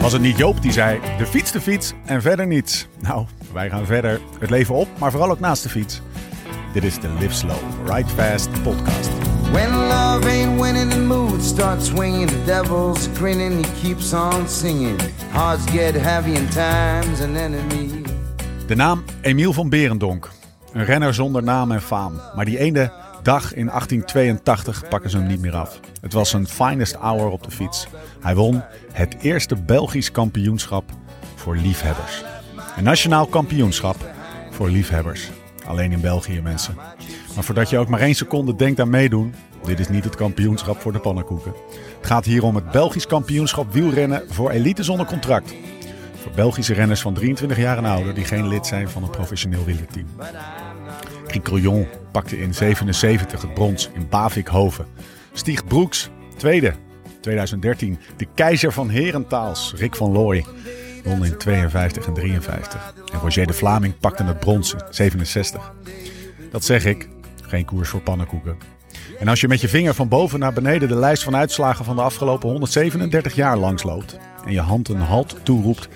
Was het niet Joop die zei: de fiets, de fiets en verder niets? Nou, wij gaan verder het leven op, maar vooral ook naast de fiets. Dit is de Live Slow, Ride Fast podcast. When love ain't winning, the mood starts swinging. The devil's grinning, he keeps on singing. Hearts get heavy time's an enemy. De naam Emiel van Berendonk. Een renner zonder naam en faam. Maar die ene dag in 1882 pakken ze hem niet meer af. Het was zijn finest hour op de fiets. Hij won het eerste Belgisch kampioenschap voor liefhebbers. Een nationaal kampioenschap voor liefhebbers. Alleen in België, mensen. Maar voordat je ook maar één seconde denkt aan meedoen, dit is niet het kampioenschap voor de pannenkoeken. Het gaat hier om het Belgisch kampioenschap wielrennen voor elite zonder contract. Voor Belgische renners van 23 jaar en ouder die geen lid zijn van een professioneel wielerteam. Cric pakte in 77 het brons in Bavikhoven. Stieg Broeks, tweede. 2013 de keizer van Herentaals, Rick van Looy, won in 52 en 53. En Roger de Vlaming pakte het brons in 67. Dat zeg ik, geen koers voor pannenkoeken. En als je met je vinger van boven naar beneden de lijst van uitslagen van de afgelopen 137 jaar langsloopt en je hand een halt toeroept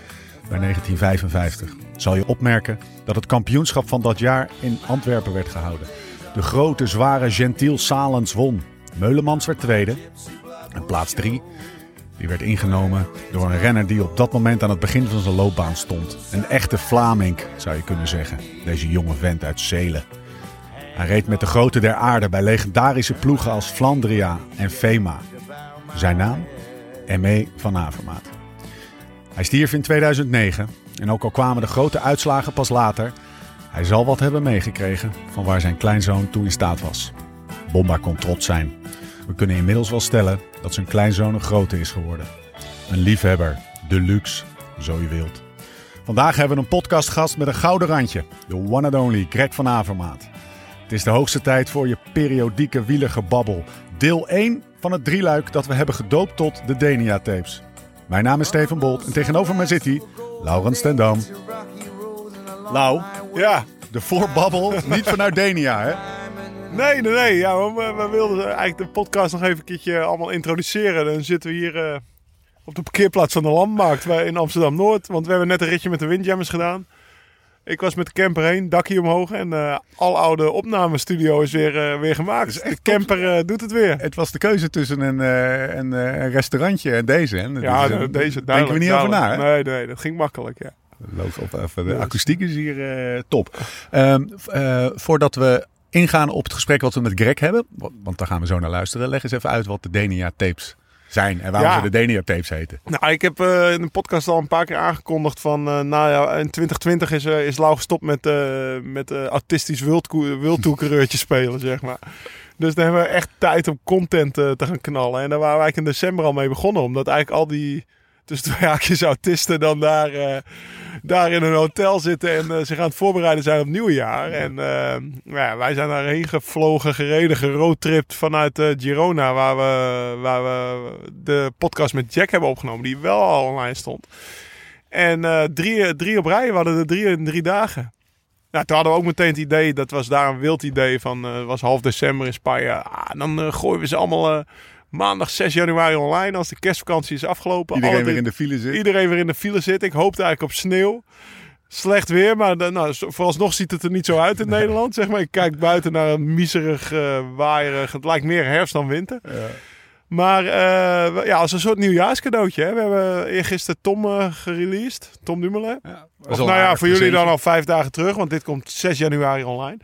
bij 1955, zal je opmerken dat het kampioenschap van dat jaar in Antwerpen werd gehouden. De grote, zware Gentiel Salens won. Meulemans werd tweede. En plaats drie die werd ingenomen door een renner die op dat moment aan het begin van zijn loopbaan stond. Een echte Vlaming, zou je kunnen zeggen. Deze jonge vent uit Zelen. Hij reed met de grote der aarde bij legendarische ploegen als Flandria en Fema. Zijn naam? M.E. van Avermaat. Hij stierf in 2009 en ook al kwamen de grote uitslagen pas later, hij zal wat hebben meegekregen van waar zijn kleinzoon toe in staat was. Bomba kon trots zijn. We kunnen inmiddels wel stellen dat zijn kleinzoon een grote is geworden. Een liefhebber, deluxe, zo je wilt. Vandaag hebben we een podcastgast met een gouden randje. De one and only Greg van Avermaat. Het is de hoogste tijd voor je periodieke wielergebabbel. Deel 1 van het drieluik dat we hebben gedoopt tot de Denia-tapes. Mijn naam is Steven Bolt en tegenover mij zit hij, Laurens ten Dam. Lau, Ja, de voorbabbel, niet vanuit Denia, hè? nee, nee, nee. Ja, we, we wilden eigenlijk de podcast nog even een keertje allemaal introduceren. Dan zitten we hier eh, op de parkeerplaats van de Landmarkt wij- in Amsterdam-Noord. Want we hebben net een ritje met de Windjammers gedaan. Ik was met de camper heen, dakje omhoog. En eh al oude opnamestudio is weer, eh, weer gemaakt. de camper eh, doet het weer. Het was de keuze tussen een, een, een restaurantje en deze. Hè? Ja, Dus, de- deze Denken we niet over na, hè? Nee, nee, dat ging makkelijk, ja. Loop op even. De akoestiek is hier top. Ehm, eh, voordat we ingaan op het gesprek wat we met Greg hebben, wa- want daar gaan we zo naar luisteren, leg eens even uit wat de Denia tapes zijn en waarom Ja. ze de Denia tapes heten. Nou, ik heb eh, in de podcast al een paar keer aangekondigd van... eh nou ja, in 2020 is, eh, is Lau gestopt met, met autistisch wildkoe- wildtoekereurtje spelen, zeg maar. Dus dan hebben we echt tijd om content te gaan knallen. En daar waren we eigenlijk in december al mee begonnen. Omdat eigenlijk al die tussen twee haakjes autisten dan daar, eh, daar in een hotel zitten... en eh, zich aan het voorbereiden zijn op het nieuwe jaar. En nou ja, wij zijn daarheen gevlogen, gereden, geroadtript vanuit Girona... Waar we, waar we de podcast met Jack hebben opgenomen, die wel al online stond. En drie, drie op rij, we hadden er drie in drie dagen. Nou, toen hadden we ook meteen het idee, dat was daar een wild idee van, was half december in Spanje. Ah, dan gooien we ze allemaal maandag 6 januari online als de kerstvakantie is afgelopen. Iedereen Alle weer in de file zit. Iedereen weer in de file zit. Ik hoopte eigenlijk op sneeuw. Slecht weer, maar nou, vooralsnog ziet het er niet zo uit in Nederland. Zeg maar. Ik kijk buiten naar een miserig, eh waaierig. Het lijkt meer herfst dan winter. Maar eh, ja, als een soort nieuwjaarscadeautje. Hè. We hebben eergisteren Tom eh gereleased. Tom Dumoulin. Ja, Of nou ja, voor jullie dan al vijf dagen terug, want dit komt 6 januari online.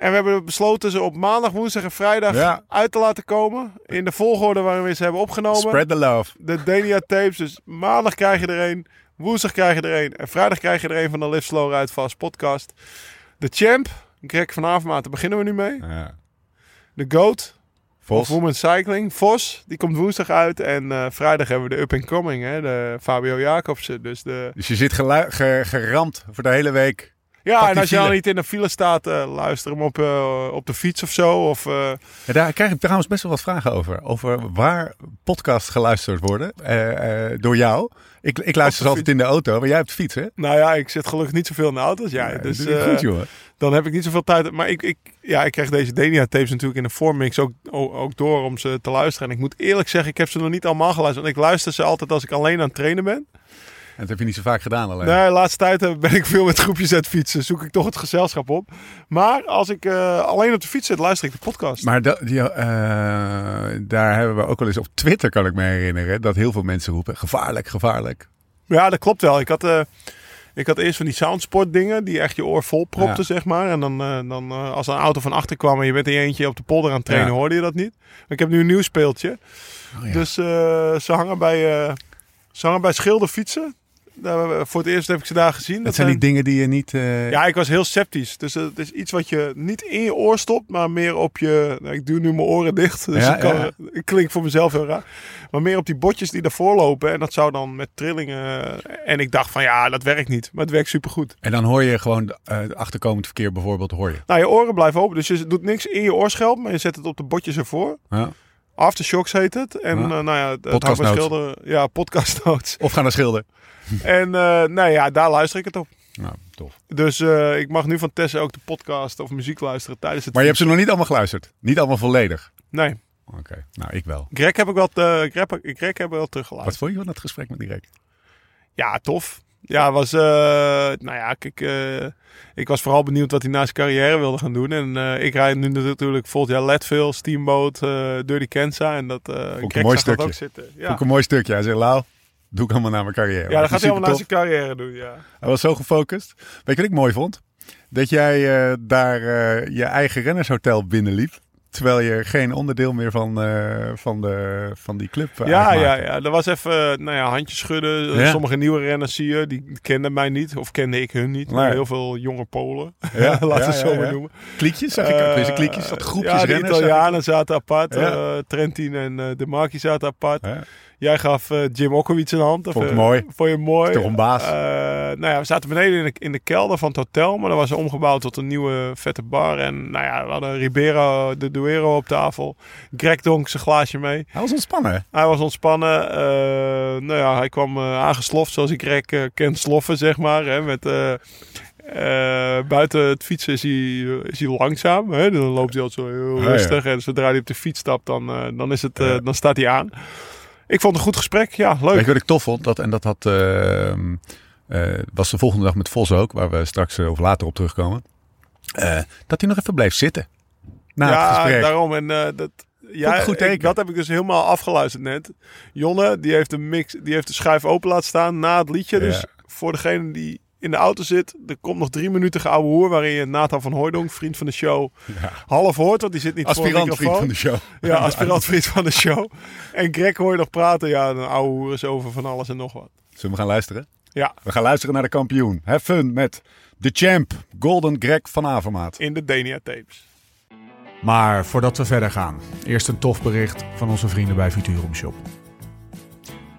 En we hebben besloten ze op maandag, woensdag en vrijdag Ja. uit te laten komen. In de volgorde waarin we ze hebben opgenomen. Spread the love. De Denia tapes. Dus maandag krijg je er een, woensdag krijg je er een. En vrijdag krijg je er een van de Live Slow Ride Fast podcast. De Champ, Greg van Avermaat, daar beginnen we nu mee. Ja. De Goat, Vos. Cycling. Vos, die komt woensdag uit. En eh, vrijdag hebben we de Up and Coming, hè, de Fabio Jacobsen. Dus de, Dus je zit geramd voor de hele week Ja, en als je file. niet in de file staat, eh, luister hem op, eh, op de fiets of zo. Of, eh, Ja, daar krijg ik trouwens best wel wat vragen over. Over waar podcasts geluisterd worden door jou. Ik, ik luister ze altijd in de auto, maar jij hebt fiets, hè? nou ja, ik zit gelukkig niet zoveel in de auto's. Ja, Ja, dus goed, jongen. dan heb ik niet zoveel tijd. Maar ik, ik, ja, ik krijg deze Denia-tapes natuurlijk in de voormix ook, ook, ook door om ze te luisteren. En ik moet eerlijk zeggen, ik heb ze nog niet allemaal geluisterd. Want ik luister ze altijd als ik alleen aan het trainen ben. En dat heb je niet zo vaak gedaan alleen. Nee, de laatste tijd eh, ben ik veel met groepjes aan het fietsen. Zoek ik toch het gezelschap op. Maar als ik eh, alleen op de fiets zit, luister ik de podcast. Maar die, eh, daar hebben we ook wel eens op Twitter, kan ik me herinneren, dat heel veel mensen roepen: gevaarlijk, gevaarlijk. Ja, dat klopt wel. Ik had, ik had eerst van die soundsport dingen die echt je oor vol propten, Ja. zeg maar. En dan, dan als er een auto van achter kwam en je bent in je eentje op de polder aan het trainen, Ja. hoorde je dat niet. Maar ik heb nu een nieuw speeltje. Oh, ja. Dus ze hangen bij, ze hangen bij Schilder fietsen. Daar, voor het eerst heb ik ze daar gezien. dat zijn die dingen die je niet. eh, Ja, ik was heel sceptisch. Dus het is iets wat je niet in je oor stopt, maar meer op je... Nou, ik doe nu mijn oren dicht, dus Ja, ik, kan, ja. ik klink voor mezelf heel raar. Maar meer op die botjes die daarvoor lopen. En dat zou dan met trillingen... En ik dacht van ja, dat werkt niet. Maar het werkt supergoed. En dan hoor je gewoon eh, het achterkomend verkeer bijvoorbeeld, hoor je. Nou, je oren blijven open. Dus je doet niks in je oorschelp, maar je zet het op de botjes ervoor. Ja. Aftershocks heet het. En Ja. eh, nou ja, het Podcast hangt bij notes. Schilder. Ja, podcast notes. Of gaan naar Schilder. en nou ja, daar luister ik het op. Nou, tof. Dus eh, ik mag nu van Tessa ook de podcast of muziek luisteren tijdens het... Maar je hebt ze nog niet allemaal geluisterd. Niet allemaal volledig. Nee. Oké, nou ik wel. Greg heb ik wel, te, Greg, Greg heb ik wel teruggeluisterd. Wat vond je van dat gesprek met Dirk? Ja, tof. Ja, was, eh, nou ja, kijk, eh, ik was vooral benieuwd wat hij na zijn carrière wilde gaan doen. En eh, ik rijd nu natuurlijk volgend jaar Leadville, Steamboat, Dirty Kansa. En dat, eh een mooi stukje. ook zitten. Ja, een mooi stukje. Hij zei, Lau, doe ik allemaal naar mijn carrière. ja dat gaat hij allemaal na Supertof. zijn carrière doen, ja. Hij was zo gefocust. Weet je wat ik mooi vond? Dat jij daar je eigen rennershotel binnenliep. Terwijl je geen onderdeel meer van, eh, van, de, van die club eh, Ja, ja, ja. Er was even, eh, nou ja, handjes schudden. Ja. Sommige nieuwe renners zie je, die kenden mij niet. Of kende ik hun niet. Nee. Heel veel jonge Polen. Ja, Laten we ja, het zo maar noemen. Kliekjes, zag ik ook. Deze kliekjes, dat groepjes ja, de renners. Italianen zaten apart. Eh, Trentin en eh, De Marchi zaten apart. Jij gaf eh, Jim Okowitz een hand. Of, Vond ik eh, mooi. Vond je mooi. Toch een baas? Eh, nou ja, we zaten beneden in de, in de kelder van het hotel. Maar dat was omgebouwd tot een nieuwe vette bar. En nou ja, we hadden Ribeiro de Duero op tafel. Greg dronk zijn glaasje mee. Hij was ontspannen. Hij was ontspannen. Nou ja, hij kwam aangesloft zoals ik Greg ken sloffen, zeg maar. Hè, met... buiten het fietsen is hij, is hij langzaam. Hè? Dan loopt hij altijd zo heel ja. rustig. En zodra hij op de fiets stapt, dan, dan, is het, dan staat hij aan. Ik vond het een goed gesprek. Ja, leuk. Weet je wat ik tof vond? Dat, en dat had, ehm, eh, was de volgende dag met Vos ook, waar we straks eh, of later op terugkomen. Eh, dat hij nog even bleef zitten. Na het ja, gesprek. daarom. En dat, ja, goed ik- dat heb ik dus helemaal afgeluisterd net. Jonne, die heeft de mix, die heeft de schuif open laten staan na het liedje. Ja. Dus voor degene die in de auto zit, er komt nog drie minuten oude hoer waarin je Nathan van Hooijdonk, vriend van de show, Ja. half hoort, want die zit niet Aspirant voor een vriend van de show. Ja, aspirant vriend van de show. En Greg hoor je nog praten. Ja, een oude hoer is over van alles en nog wat. Zullen we gaan luisteren? Ja, We gaan luisteren naar de kampioen. Have fun met de champ, Golden Greg van Avermaat. in de Denia tapes. Maar voordat we verder gaan, eerst een tof bericht van onze vrienden bij Futurum Shop.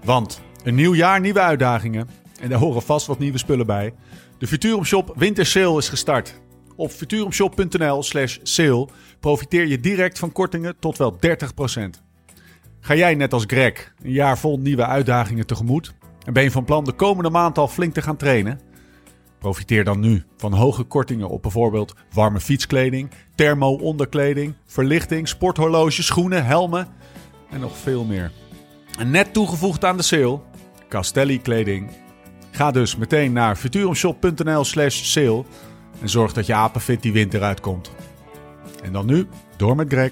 Want een nieuw jaar, nieuwe uitdagingen. En daar horen vast wat nieuwe spullen bij. De Futurum Shop Winter Sale is gestart. Op futurumshop.nl slash sale profiteer je direct van kortingen tot wel 30%. Ga jij net als Greg een jaar vol nieuwe uitdagingen tegemoet? En ben je van plan de komende maand al flink te gaan trainen? Profiteer dan nu van hoge kortingen op bijvoorbeeld warme fietskleding, thermo-onderkleding, verlichting, sporthorloges, schoenen, helmen en nog veel meer. En net toegevoegd aan de sale, Castelli-kleding. Ga dus meteen naar futurumshop.nl slash sale en zorg dat je apenfit die winter uitkomt. En dan nu, door met Greg.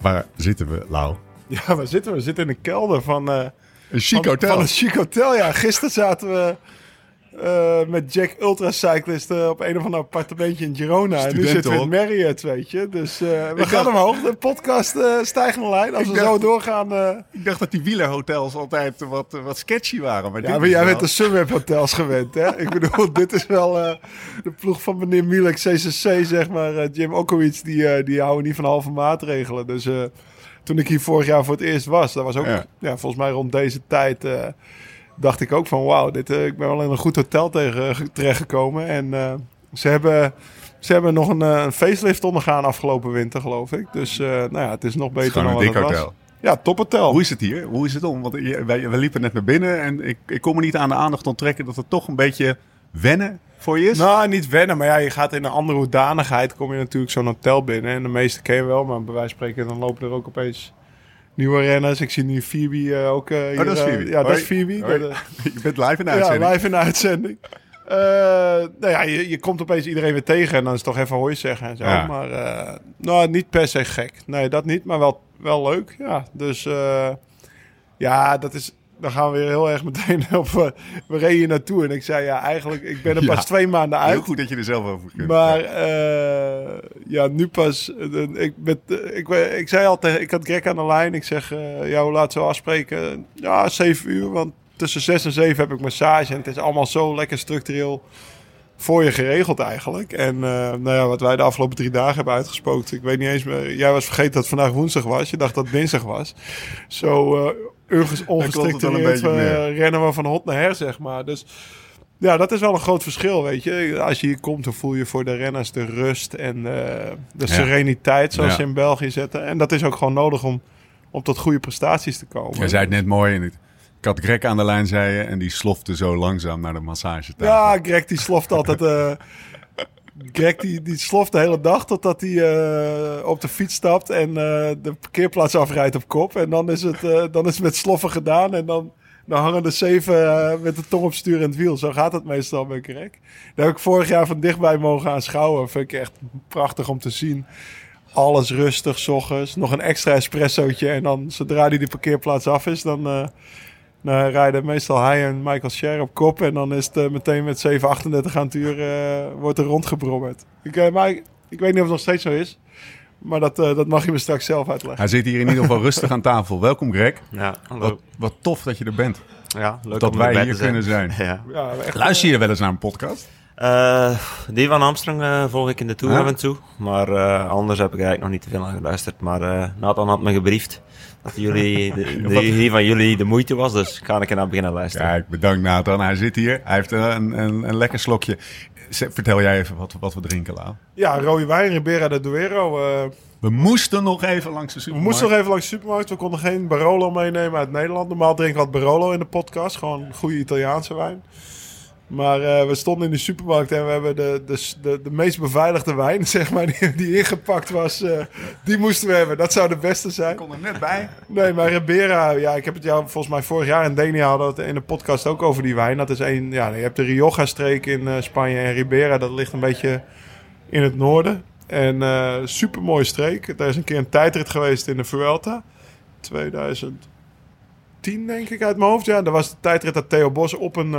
Waar zitten we, Lau? Ja, waar zitten we? We zitten in de kelder van... eh, Een chic hotel. Van een chic hotel, ja. Gisteren zaten we eh, met Jack Ultracyclist eh, op een of ander appartementje in Girona. En nu zitten we in. Marriott, weet je. Dus eh, we Ik gaan dacht- omhoog. De podcast stijgende lijn. Als Ik we dacht- zo doorgaan... Ik dacht dat die wielerhotels altijd wat, wat sketchy waren. Maar ja, maar jij wel- bent de Sunweb hotels gewend, hè? Ik bedoel, dit is wel de ploeg van meneer Mielek, CCC, zeg maar. Jim Okowitz, die, die houden niet van halve maatregelen. Dus toen ik hier vorig jaar voor het eerst was, dat was ook Ja. ja. volgens mij rond deze tijd... eh, dacht ik ook van wauw, dit, eh, ik ben wel in een goed hotel tegen, terechtgekomen. En eh, ze, hebben, ze hebben nog een, eh, een facelift ondergaan afgelopen winter, geloof ik. Dus eh, nou ja, het is nog Het is beter dan een wat dik het was. Ja, tophotel. Hoe is het hier? Hoe is het om? Want wij, wij liepen net naar binnen en ik, ik kon me niet aan de aandacht onttrekken dat het toch een beetje wennen voor je is. Nou, niet wennen, maar ja, je gaat in een andere hoedanigheid. Kom je natuurlijk zo'n hotel binnen. En de meeste ken je wel, maar bij wijze van spreken, dan lopen er ook opeens nieuwe renners. Ik zie nu Phoebe eh, ook. eh, hier, Oh, dat is eh, Phoebe. ja, dat is Phoebe. Dat, je bent live in de ja, uitzending. live in de uitzending. Nou ja, je, je komt opeens iedereen weer tegen en dan is het toch even hoi zeggen en zo. Ja. Maar nou, niet per se gek. Nee, dat niet, maar wel, wel leuk. Ja, dus ja, dat is... Dan gaan we weer heel erg meteen op... eh, we reden hier naartoe en ik zei ja, eigenlijk... Ik ben er Ja. pas twee maanden Heel uit. goed dat je er zelf over kunt. Maar eh, ja, nu pas. eh, ik, met, eh, ik, ik zei al tegen. Ik had Greg aan de lijn. Ik zeg, eh ja, hoe laat zo afspreken? Ja, 7 uur. Want tussen 6 en 7 heb ik massage. En het is allemaal zo lekker structureel voor je geregeld eigenlijk. En eh, nou ja, wat wij de afgelopen drie dagen hebben uitgesproken. Ik weet niet eens meer. Jij was vergeten dat het vandaag woensdag was. Je dacht dat het dinsdag was. Zo eh een ongestructureerd beetje eh, meer. rennen we van hot naar her, zeg maar. Dus ja, dat is wel een groot verschil, weet je. Als je hier komt, dan voel je voor de renners de rust en eh, de Ja. sereniteit, zoals Ja. ze in België zetten. En dat is ook gewoon nodig om, om tot goede prestaties te komen. Jij zei het net mooi. En ik, ik had Greg aan de lijn, zei je, en die slofte zo langzaam naar de massagetafel. Ja, Greg die sloft altijd. eh Greg die, die sloft de hele dag totdat hij eh, op de fiets stapt en eh, de parkeerplaats afrijdt op kop. En dan is het, eh, dan is het met sloffen gedaan en dan, hangen de zeven met de tong op stuur en het wiel. Zo gaat het meestal bij Greg. Daar heb ik vorig jaar van dichtbij mogen aanschouwen. Vind ik echt prachtig om te zien. Alles rustig, s ochtends. Nog een extra espressootje. En dan, zodra die de parkeerplaats af is, dan... nou, rijden meestal hij en Michael Scher op kop. En dan is het eh, meteen met 7,38 aan het uur eh, wordt er rondgebrommerd. Ik, maar ik, ik weet niet of het nog steeds zo is. Maar dat, eh, dat mag je me straks zelf uitleggen. Hij zit hier in ieder geval rustig aan tafel. Welkom Greg. Ja. Wat, wat tof dat je er bent. ja, leuk dat om wij hier te zijn. kunnen zijn. Ja. Ja, echt, Luister je wel eens naar een podcast? Eh, die van Armstrong eh, volg ik in de Tour Ja. af en toe. Maar eh, anders heb ik eigenlijk nog niet te veel aan geluisterd. Maar eh, Nathan had me gebriefd dat jullie, de, de- Wat- die van jullie de moeite was. Dus ga ik er naar beginnen luisteren. Kijk, bedankt Nathan. Hij zit hier. Hij heeft een, een, een lekker slokje. Vertel jij even wat, wat we drinken, Lau. ja, rode wijn, Ribera de Duero. eh, We moesten nog even langs de we supermarkt. moesten nog even langs de supermarkt. We konden geen Barolo meenemen uit Nederland. Normaal drinken we wat Barolo in de podcast. Gewoon goede Italiaanse wijn. Maar eh, we stonden in de supermarkt en we hebben de, de, de, de meest beveiligde wijn, zeg maar, die, die ingepakt was, eh, die moesten we hebben. Dat zou de beste zijn. Ik kon er net bij. Nee, maar Ribera, ja, ik heb het jou volgens mij vorig jaar in Denia hadden we het in de podcast ook over die wijn. Dat is een, ja, je hebt de Rioja-streek in eh, Spanje en Ribera, dat ligt een beetje in het noorden. En super mooie streek. Er is een keer een tijdrit geweest in de Vuelta. 2010 denk ik uit mijn hoofd. Ja, daar was de tijdrit dat Theo Bos op een,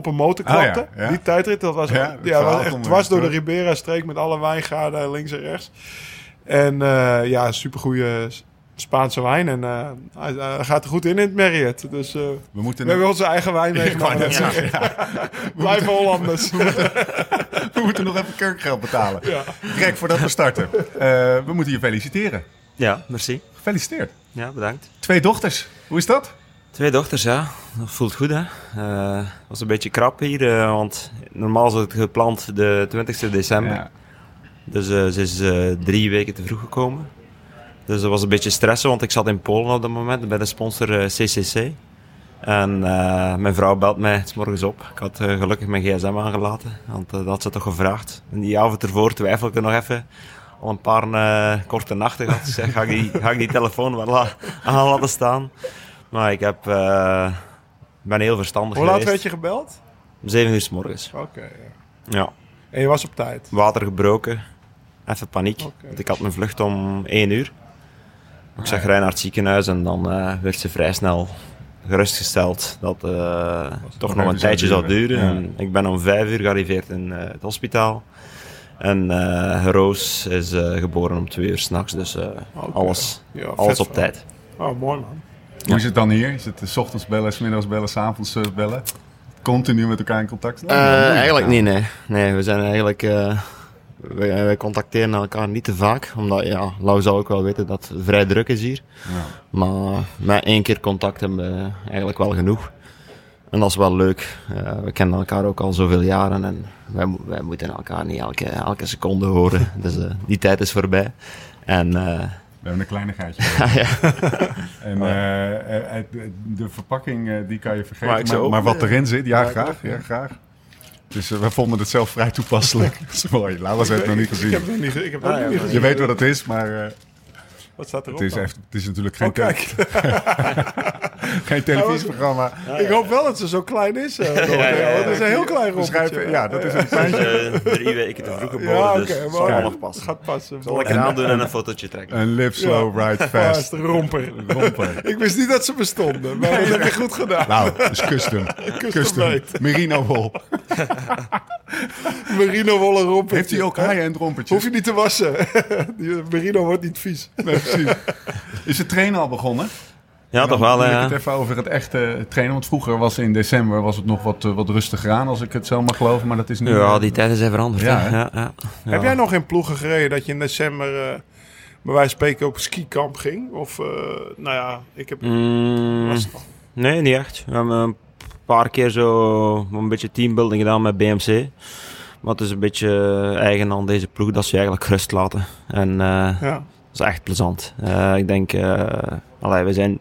op een motor Oh ja, ja. Die tijdrit, dat was, Ja, ja, het was echt dwars door de. Ribera-streek met alle wijngaarden links en rechts. En eh, ja, supergoeie Spaanse wijn. En eh, hij, hij gaat er goed in in het Marriott. Dus eh, We we moeten, hebben nog, onze eigen wijn meegenomen. net zeggen, Blijven Hollanders. we moeten nog even kurkgeld betalen. ja. Greg, voordat we starten. eh, we moeten je feliciteren. Ja, merci. Gefeliciteerd. Ja, bedankt. Twee dochters. Hoe is dat? Twee dochters, ja. Dat voelt goed, hè. Eh was een beetje krap hier, eh, want normaal is het gepland de 20e december. Ja. Dus eh, ze is drie weken te vroeg gekomen. Dus dat was een beetje stressen, want ik zat in Polen op dat moment bij de sponsor CCC. En mijn vrouw belt mij s morgens op. Ik had gelukkig mijn gsm aangelaten, want dat had ze toch gevraagd. En die avond ervoor twijfel ik nog even. Al een paar korte nachten gehad. Ik zeg, ga ik die, ga ik die telefoon wel aan laten staan? Maar ik heb, eh, ben heel verstandig Hoe laat werd je gebeld? Om zeven uur s morgens. Oké. ja. Ja. En je was op tijd. Water gebroken. Even paniek. Want ik had mijn vlucht om 1 uur. Ik zag rij naar het ziekenhuis en dan eh, werd ze vrij snel gerustgesteld dat eh toch nog een tijdje zou zou duren. ja. Ik ben om 5 uur gearriveerd in het hospitaal. En Roos is geboren om 2 uur s'nachts, dus alles, Ja, vet alles op tijd. Oh, mooi man. Hoe is het dan hier? Is het eh, s ochtends bellen, s middags bellen, s avonds eh, bellen? Continu met elkaar in contact? Eh, eigenlijk niet, nee. Nee, we zijn eigenlijk... wij, wij contacteren elkaar niet te vaak, omdat, ja, Lau zou ook wel weten dat het vrij druk is hier. Ja. Maar met één keer contact hebben we eigenlijk wel genoeg. En dat is wel leuk. Uh, we kennen elkaar ook al zoveel jaren en wij, wij moeten elkaar niet elke, elke seconde horen. Dus uh, die tijd is voorbij. En, uh, we hebben een kleinigheidje. ja. en de verpakking die kan je vergeten. Maar, maar, wat erin zit, ja, graag. Ja, graag. Dus we vonden het zelf vrij toepasselijk. dat is mooi. Laurens heeft het nog niet gezien. Ik heb het nog niet, ik heb het ah, niet gezien. Je weet wat het is, maar... Wat staat erop? Het is, echt, het is natuurlijk geen, oh, geen televisieprogramma. ik hoop wel dat ze zo klein is. Uh, ja, ja, ja, Het is een heel klein robotje. Ja, dat is een kleintje. Uh, drie weken te vroeg geboren, ja, okay, dus het zal nog passen. Gaat passen. Zal ik eraan aandoen en een fotootje trekken. Een live slow, ride fast. romper. romper. ik wist niet dat ze bestonden, maar dat heb je goed gedaan. Nou, dat is custom. custom. Merino wol. merino wollen romper. Heeft hij ook high-end rompertjes? Hoef je niet te wassen. merino wordt niet vies. Nee, precies. Is het trainen al begonnen? Ja, toch wel. Ja. Ik het even over het echte trainen. Want vroeger was in december was het nog wat, eh, wat rustiger aan, als ik het zo mag geloven. Maar dat is nu. Ja, die tijden zijn veranderd. Ja, ja, ja, Heb jij nog in ploegen gereden dat je in december uh, bij wijze van spreken op skikamp ging? Of, uh, nou ja, ik heb. Mm, nee, niet echt. We hebben een paar keer zo een beetje teambuilding gedaan met BMC. Maar het is een beetje eigen aan deze ploeg dat ze eigenlijk rust laten. En ja is echt plezant. Uh, ik denk, uh, allee, we zijn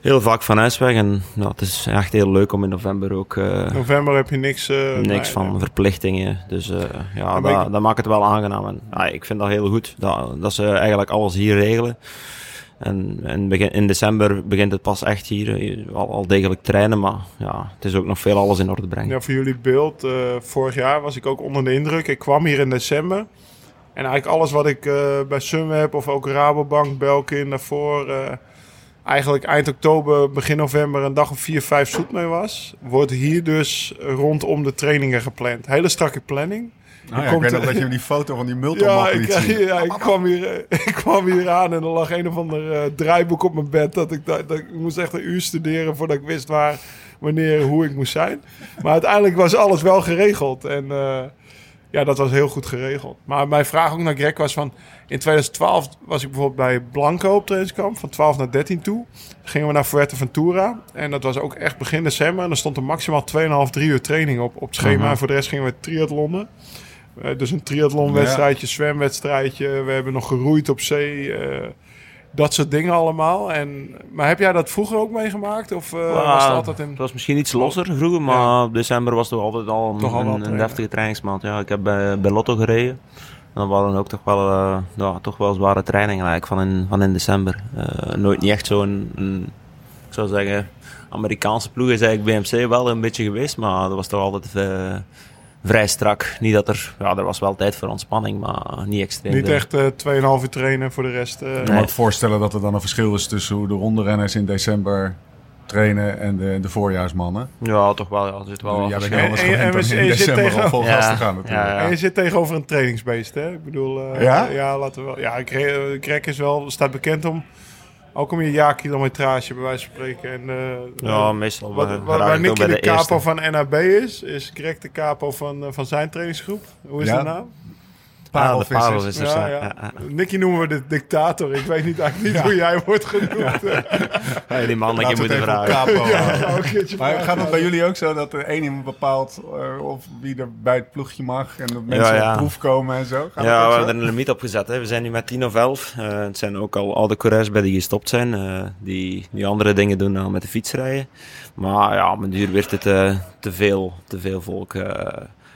heel vaak van huis weg en nou, het is echt heel leuk om in november ook... Uh, november heb je niks... niks van verplichtingen, dus ja, dat, dat, maakt het wel aangenaam. En, ja, ik vind dat heel goed, dat, dat ze eigenlijk alles hier regelen. En, en begin, in december begint het pas echt hier, al, al, degelijk trainen, maar ja, het is ook nog veel alles in orde brengen. Ja, voor jullie beeld, vorig jaar was ik ook onder de indruk. Ik kwam hier in december en eigenlijk alles wat ik uh, bij Sunweb of ook Rabobank, Belkin daarvoor... Uh, eigenlijk eind oktober, begin november een dag of vier, vijf zoet mee was... wordt hier dus rondom de trainingen gepland. Hele strakke planning. Nou ja, komt, ik weet nog dat je die foto van die multimap ja, zien. Ja, ik kwam, hier, ik kwam hier aan en er lag een of ander uh, draaiboek op mijn bed. Dat ik, dat, dat, ik moest echt een uur studeren voordat ik wist waar, wanneer, hoe ik moest zijn. Maar uiteindelijk was alles wel geregeld. En ja, dat was heel goed geregeld. Maar mijn vraag ook naar Greg was van... In 2012 was ik bijvoorbeeld bij Blanco op trainingskamp. Van 12 naar 13 toe. Gingen we naar Fuerteventura. En dat was ook echt begin december. En er stond er maximaal 2,5, 3 uur training op, op het schema. En voor de rest gingen we triathlonnen. Uh, dus een triathlonwedstrijdje, ja. zwemwedstrijdje. We hebben nog geroeid op zee. Dat soort dingen allemaal. En, maar heb jij dat vroeger ook meegemaakt? Of uh, was het altijd in... Het was misschien iets losser vroeger, maar december was toch altijd al een, een, een deftige trainingsmaand. Ja, ik heb bij, bij Lotto gereden. Dan waren ook toch wel, uh, ja, toch wel zware trainingen eigenlijk van in, van in december. Uh, nooit niet echt zo'n, ik zou zeggen, Amerikaanse ploeg is eigenlijk BMC wel een beetje geweest, maar dat was toch altijd vrij strak. Niet dat er, ja, er was wel tijd voor ontspanning, maar niet extreem. Niet echt uh, eh, 2,5 uur trainen voor de rest. Uh... Ik kan me voorstellen dat er dan een verschil is tussen hoe de rondrenners in december trainen en de, de voorjaarsmannen. Ja, toch wel. Ja, er zit wel ja, ben anders en, en, en, in december tegen... al vol gas te gaan natuurlijk. Ja, en je zit tegenover een trainingsbeest, hè? Ik bedoel, uh, ja? Ja, laten we wel. Ja, Greg is wel, staat bekend om ook om je jaarkilometrage bij wijze van spreken. En, uh, ja, meestal wat, wat, Waar Nicky de, de capo van NAB is, is Greg de capo van, uh, van zijn trainingsgroep. Hoe is ja. de naam? Parelvissers. Ja, ja. ja. Nicky noemen we de dictator. Ik weet niet, eigenlijk niet hoe jij wordt genoemd. Ja. die man, ik moet vragen. Capo, maar gaat het bij jullie ook zo dat er één iemand bepaalt uh, of wie er bij het ploegje mag en dat mensen op proef komen en zo? Gaat ja, we hebben er een limiet op gezet. Hè. We zijn nu met 10 of 11. Uh, het zijn ook al al de coureurs bij die gestopt zijn, uh, die, die andere dingen doen dan met de fiets rijden. Maar ja, op een duur werd het te, veel, te veel volk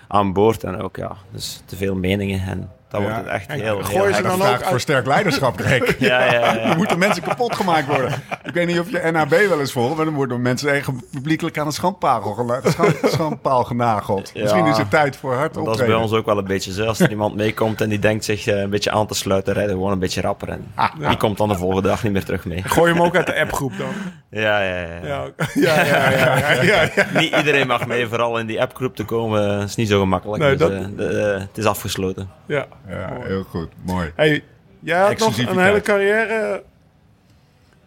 aan boord. En ook, ja, dus te veel meningen. En dat wordt het echt heel, Gooi ze dan ook voor sterk leiderschap, Greg. ja, ja, ja, Dan moeten mensen kapot gemaakt worden. Ik weet niet of je NAB wel eens volgt, maar dan worden mensen eigen publiekelijk aan de schandpaal, schandpaal genageld. Misschien is het tijd voor hard optreden. Dat is bij ons ook wel een beetje zo. Als er iemand meekomt en die denkt zich eh, een beetje aan te sluiten, rijden gewoon een beetje rapper. En ah, die komt dan de volgende dag niet meer terug mee. Gooi hem ook uit de appgroep dan. Ja, ja, ja. ja, ja, ja, ja, ja, Niet iedereen mag mee, vooral in die appgroep te komen, is niet zo gemakkelijk. Nee, dus, dat... uh, het is afgesloten. Ja. Ja, heel goed. Mooi. Hey, jij had nog een hele carrière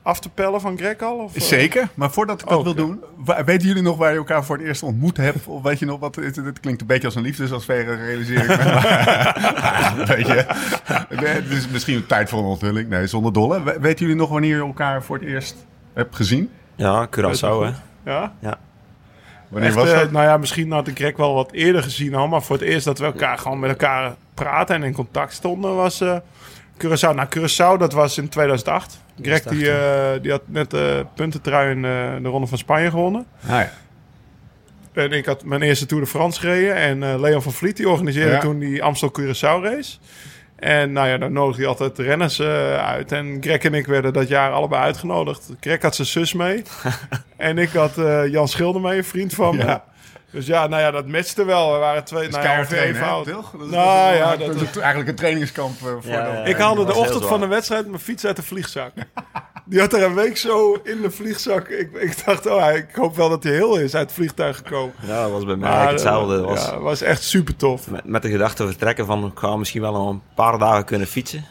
af te pellen van Greg al? Of, eh? Zeker, maar voordat ik dat wil doen, weten jullie nog waar je elkaar voor het eerst ontmoet hebt? Of weet je nog wat? Het, klinkt een beetje als een liefdesaffaire, realiseer ik me. weet je, het is misschien een tijd voor een onthulling. Nee, zonder dolle. Weten jullie nog wanneer je elkaar voor het eerst hebt gezien? Ja, Curaçao, hè? Ja? Ja. Wanneer Echt, was eh, dat? nou ja, misschien had ik Greg wel wat eerder gezien al. Maar voor het eerst dat we elkaar gewoon met elkaar praten en in contact stonden was eh Curaçao. Nou, Curaçao, dat was in 2008. Greg die, eh, die had net de puntentrui in eh, de Ronde van Spanje gewonnen. Ah, ja. En ik had mijn eerste Tour de France gereden. En eh, Leon van Vliet die organiseerde Ja. toen die Amstel-Curaçao race. En nou ja, dan nodigde hij altijd de renners eh, uit. En Greg en ik werden dat jaar allebei uitgenodigd. Greg had zijn zus mee. en ik had eh, Jan Schilder mee, een vriend van me. Ja. Dus ja, nou ja, dat matchte wel. We waren twee, Dat is nou ja, trainen, toch? Dat is- Nou ja, dat dat- is eigenlijk een trainingskamp eh, voor Ja, de- ja, Ik haalde de ochtend van de wedstrijd mijn fiets uit de vliegzak. Die had er een week zo in de vliegzak. Ik, ik dacht, oh, ik hoop wel dat hij heel is uit het vliegtuig gekomen. Ja, dat was bij mij Maar, hetzelfde. eh, Dat was Ja, was echt super tof. met, met de gedachte vertrekken van, ik ga misschien wel nog een paar dagen kunnen fietsen.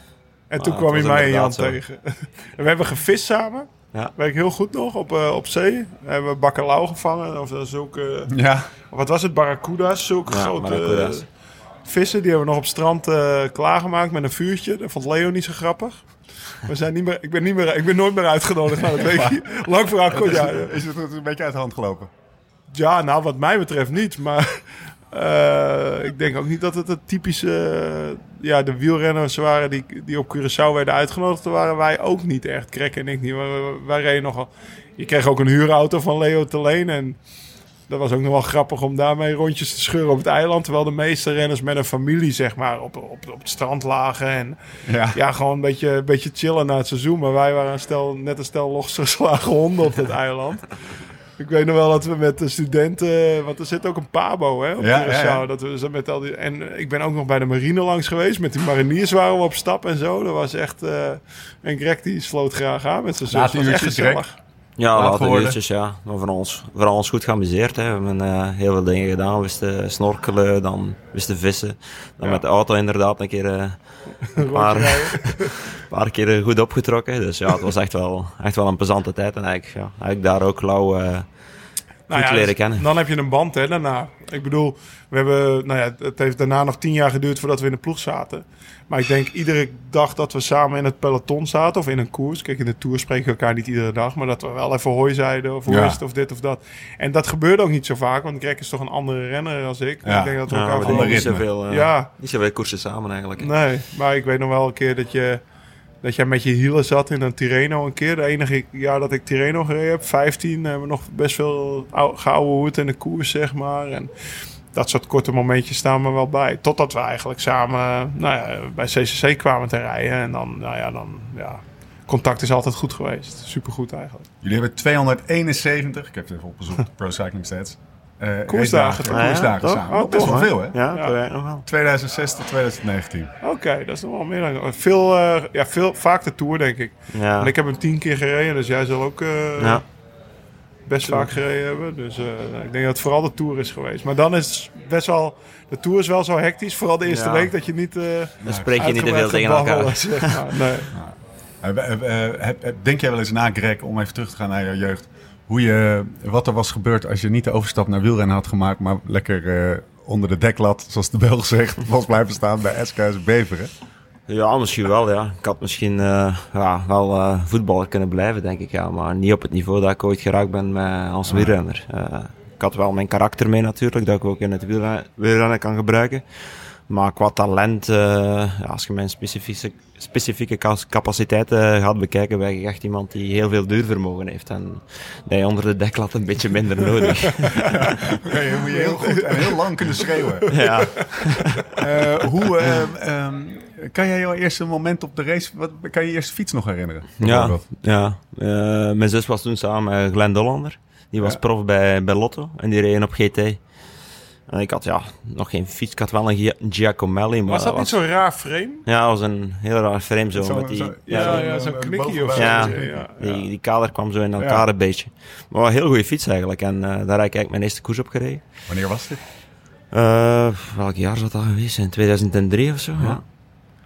En toen kwam hij mij en Jan tegen. en we hebben gevist samen. Ja. Weet ik heel goed nog, op, eh, op zee. We hebben bakkelau gevangen. Of zulke, Ja, wat was het, barracuda's. Zulke Ja, grote barracuda's. eh, vissen. Die hebben we nog op het strand eh, klaargemaakt met een vuurtje. Dat vond Leo niet zo grappig. We zijn niet meer, ik, ben niet meer, ik ben nooit meer uitgenodigd. Nou, dat weet je. Lang verhaal kort. Ja, is het een beetje uit de hand gelopen? ja, nou, wat mij betreft niet. Maar eh, ik denk ook niet dat het een typische... ja, de wielrenners waren die, die op Curaçao werden uitgenodigd. Waren wij ook niet echt. Krek en ik niet. Maar wij, wij reden nogal... Je kreeg ook een huurauto van Leo te leen. En dat was ook nog wel grappig om daarmee rondjes te scheuren op het eiland. Terwijl de meeste renners met een familie, zeg maar, op, op, op het strand lagen. En Ja. ja, gewoon een beetje, een beetje chillen na het seizoen. Maar wij waren een stel, net een stel losgeslagen honden op dat eiland. Ik weet nog wel dat we met de studenten... Want er zit ook een pabo hè, op Ja, Curaçao. ja. Dat we met al die, en ik ben ook nog bij de marine langs geweest. Met die mariniers waren we op stap en zo. Dat was echt... eh en Greg die sloot graag aan met zijn zus. Was echt gezellig. Ja, Laat uurtjes, ja. Maar voor ons, voor ons goed geamuseerd. Hè. We hebben eh, heel veel dingen gedaan. We wisten snorkelen, dan wisten vissen. Dan Ja. met de auto inderdaad een keer eh, een paar, paar keer goed opgetrokken. Dus ja, het was echt wel, echt wel een plezante tijd. En eigenlijk, ja, eigenlijk daar ook lauw Nou ja, leren dus kennen. Dan heb je een band hè, daarna. Ik bedoel, we hebben, nou ja, het heeft daarna nog tien jaar geduurd voordat we in de ploeg zaten. Maar ik denk iedere dag dat we samen in het peloton zaten of in een koers. Kijk, in de Tour spreken we elkaar niet iedere dag. Maar dat we wel even hoi zeiden of hoe Ja. is het of dit of dat. En dat gebeurde ook niet zo vaak. Want Greg is toch een andere renner als ik. Ja. Ik denk dat we Ja, elkaar we niet zoveel, eh, Ja. niet zoveel koersen samen eigenlijk. Nee, maar ik weet nog wel een keer dat je... Dat jij met je hielen zat in een Tirreno een keer. De enige jaar dat ik Tirreno gereden heb, 15, hebben we nog best veel ou- geouwe hoed in de koers, zeg maar. En dat soort korte momentjes staan me wel bij. Totdat we eigenlijk samen nou ja, bij CCC kwamen te rijden. En dan, nou ja, dan, ja, contact is altijd goed geweest. Supergoed eigenlijk. Jullie hebben 271, ik heb het even opgezocht, Pro Cycling Stats. Eh, Koersdagen, racedagen- koersdagen samen. Oh, Dat is best wel veel, hè? Ja, Ja. dat weet ik nog wel. 2006 tot 2019. Oké, dat is nog wel meer dan... Veel, eh, ja, veel, vaak de Tour, denk ik. Ja. En ik heb hem tien keer gereden, dus jij zal ook... eh, ja. best vaak gereden hebben. Dus eh, ik denk dat het vooral de Tour is geweest. Maar dan is het best wel... De Tour is wel zo hectisch. Vooral de eerste Ja. week dat je niet... eh Dan spreek je niet te veel tegen elkaar. zeg maar. Nee. Eh, eh, eh, Denk jij wel eens na, Greg, om even terug te gaan naar jouw jeugd, hoe je, wat er was gebeurd als je niet de overstap naar wielrennen had gemaakt, maar lekker eh, onder de deklat, zoals de Belg zegt, was blijven staan bij SKS Beveren? Ja, misschien wel, ja. Ik had misschien eh, ja, wel eh, voetballer kunnen blijven, denk ik, ja. Maar niet op het niveau dat ik ooit geraakt ben met, als wielrenner. Eh, ik had wel mijn karakter mee natuurlijk, dat ik ook in het wielrennen, wielrennen kan gebruiken. Maar qua talent, ja, als je mijn specifieke, specifieke capaciteiten gaat bekijken, ik echt iemand die heel veel duurvermogen heeft. En dat je onder de deklat een beetje minder nodig. Ja, je moet je heel goed en heel lang kunnen schreeuwen. ja. Eh, hoe, eh, ehm, kan jij jouw eerste moment op de race, wat, kan je je eerste fiets nog herinneren? Ja, ja. Eh, mijn zus was toen samen met Glenn Dollander. Die was Ja. prof bij, bij Lotto en die reed op GT. En ik had ja, nog geen fiets, ik had wel een Gia- Giacomelli. Maar Was dat niet zo'n raar frame? Ja, dat was een heel raar frame zo. Zo- met die, zo- Ja, Ja, ja, zo'n- knikkie of zo. Ja. ja, die, die kader kwam zo in elkaar Ja. een beetje. Maar wel een heel goede fiets eigenlijk. En eh, daar heb ik eigenlijk mijn eerste koers op gereden. Wanneer was dit? Eh, welk jaar zou dat geweest zijn? 2003 of zo? Ja.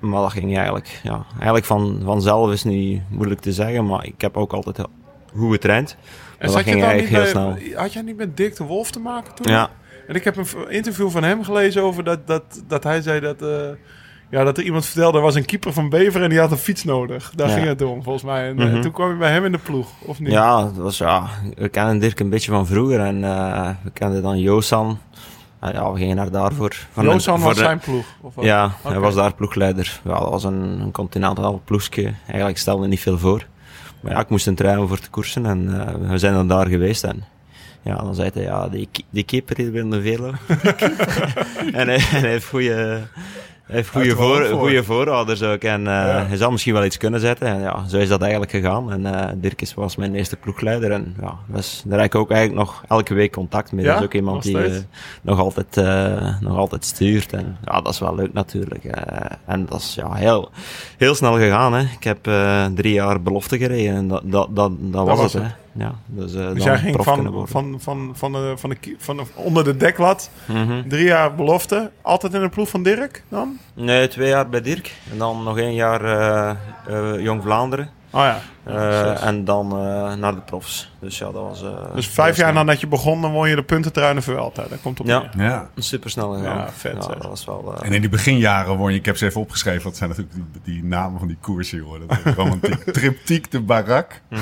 Maar dat ging eigenlijk. Ja, eigenlijk van, vanzelf is niet moeilijk te zeggen, maar ik heb ook altijd heel goed getraind. Maar En dat je ging dan eigenlijk niet heel bij, snel. Had jij niet met Dick de Wolf te maken toen? Ja, En ik heb een interview van hem gelezen over dat, dat, dat hij zei dat... eh, Ja, dat er iemand vertelde, er was een keeper van Bever en die had een fiets nodig. Daar Ja. ging het om, volgens mij. En eh, Mhm. toen kwam je bij hem in de ploeg, of niet? Ja, dat was, ja, we kennen Dirk een beetje van vroeger en eh, we kenden dan Joosan. Ah, ja, we gingen naar daarvoor. Van was de- zijn ploeg. Of wat? Ja, hij was daar ploegleider. Ja, dat was een, een continentaal ploegje. Eigenlijk stelde niet veel voor. Maar ja, ik moest een trein voor te koersen en we zijn dan daar geweest. En ja, dan zei hij, ja, die, die keeper die wil een velo. en, hij, en hij heeft goede... Hij heeft goede, de voor, voor. goede voorouders ook. En eh, Ja. hij zal misschien wel iets kunnen zetten. En ja, zo is dat eigenlijk gegaan. En eh Dirk is- was mijn eerste ploegleider. En ja, dus, daar heb ik ook eigenlijk nog elke week contact mee. Ja? Dat is ook iemand Nog die eh, nog, altijd, nog altijd stuurt. En ja, dat is wel leuk natuurlijk. en dat is ja, heel, heel snel gegaan. Hè. Ik heb drie jaar belofte gereden. En dat, dat, dat, dat, was, was het. het. Hè. Ja, dus dan jij ging van, van, van, van, de, van, de, van de, onder de deklat, Mhm. drie jaar belofte. Altijd in de ploeg van Dirk dan? Nee, twee jaar bij Dirk. En dan nog één jaar eh, eh, Jong Vlaanderen. Oh ja. Eh, en dan eh, naar de profs. Dus ja, dat was... eh, Dus vijf jaar nadat je begon, dan won je de puntentruinen voor Vuelta. Dat komt op Ja. neer. Ja. Super snel gegaan. Ja, vet, zeg. dat was wel... En in die beginjaren won je, ik heb ze even opgeschreven, wat zijn natuurlijk die, die namen van die koersen, joh. Dat romantiek. Triptiek de Barak. Mhm.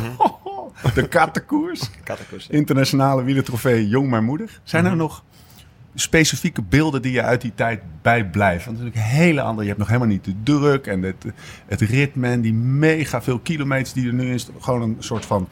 De Kattenkoers. kattenkoers. Internationale wielertrofee Jong maar Moedig. Zijn Mhm. er nog specifieke beelden die je uit die tijd bijblijven? Want natuurlijk een hele andere. Je hebt nog helemaal niet de druk en het, het ritme en die mega veel kilometers die er nu is. Gewoon een soort van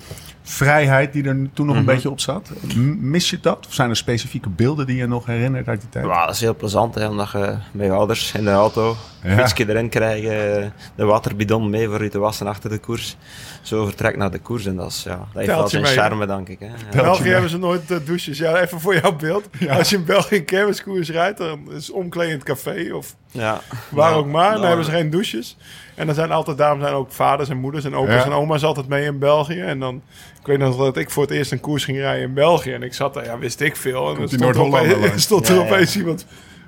vrijheid die er toen nog een Mhm. beetje op zat. M- Mis je dat? Of zijn er specifieke beelden die je nog herinnert uit die tijd? Ja, dat is heel plezant, hè, omdat je met je ouders in de auto Ja. een fietsje erin krijgen, de waterbidon mee voor je te wassen achter de koers. Zo vertrek naar de koers en dat, is, ja, dat heeft wel zijn mee, charme, denk ik. Hè. In Telt België hebben ze nooit eh, douches. Ja, even voor jouw beeld. Als je in België een kermiskoers rijdt, dan is omkleden in het café of Ja. waar Nou, ook maar. Dan nou, hebben ze geen douches. En dan zijn altijd, daarom zijn ook vaders en moeders en opa's Ja. en oma's altijd mee in België. En dan, ik weet nog dat ik voor het eerst een koers ging rijden in België. En ik zat daar, ja, wist ik veel. En dan die stond er opeens, stond er opeens iemand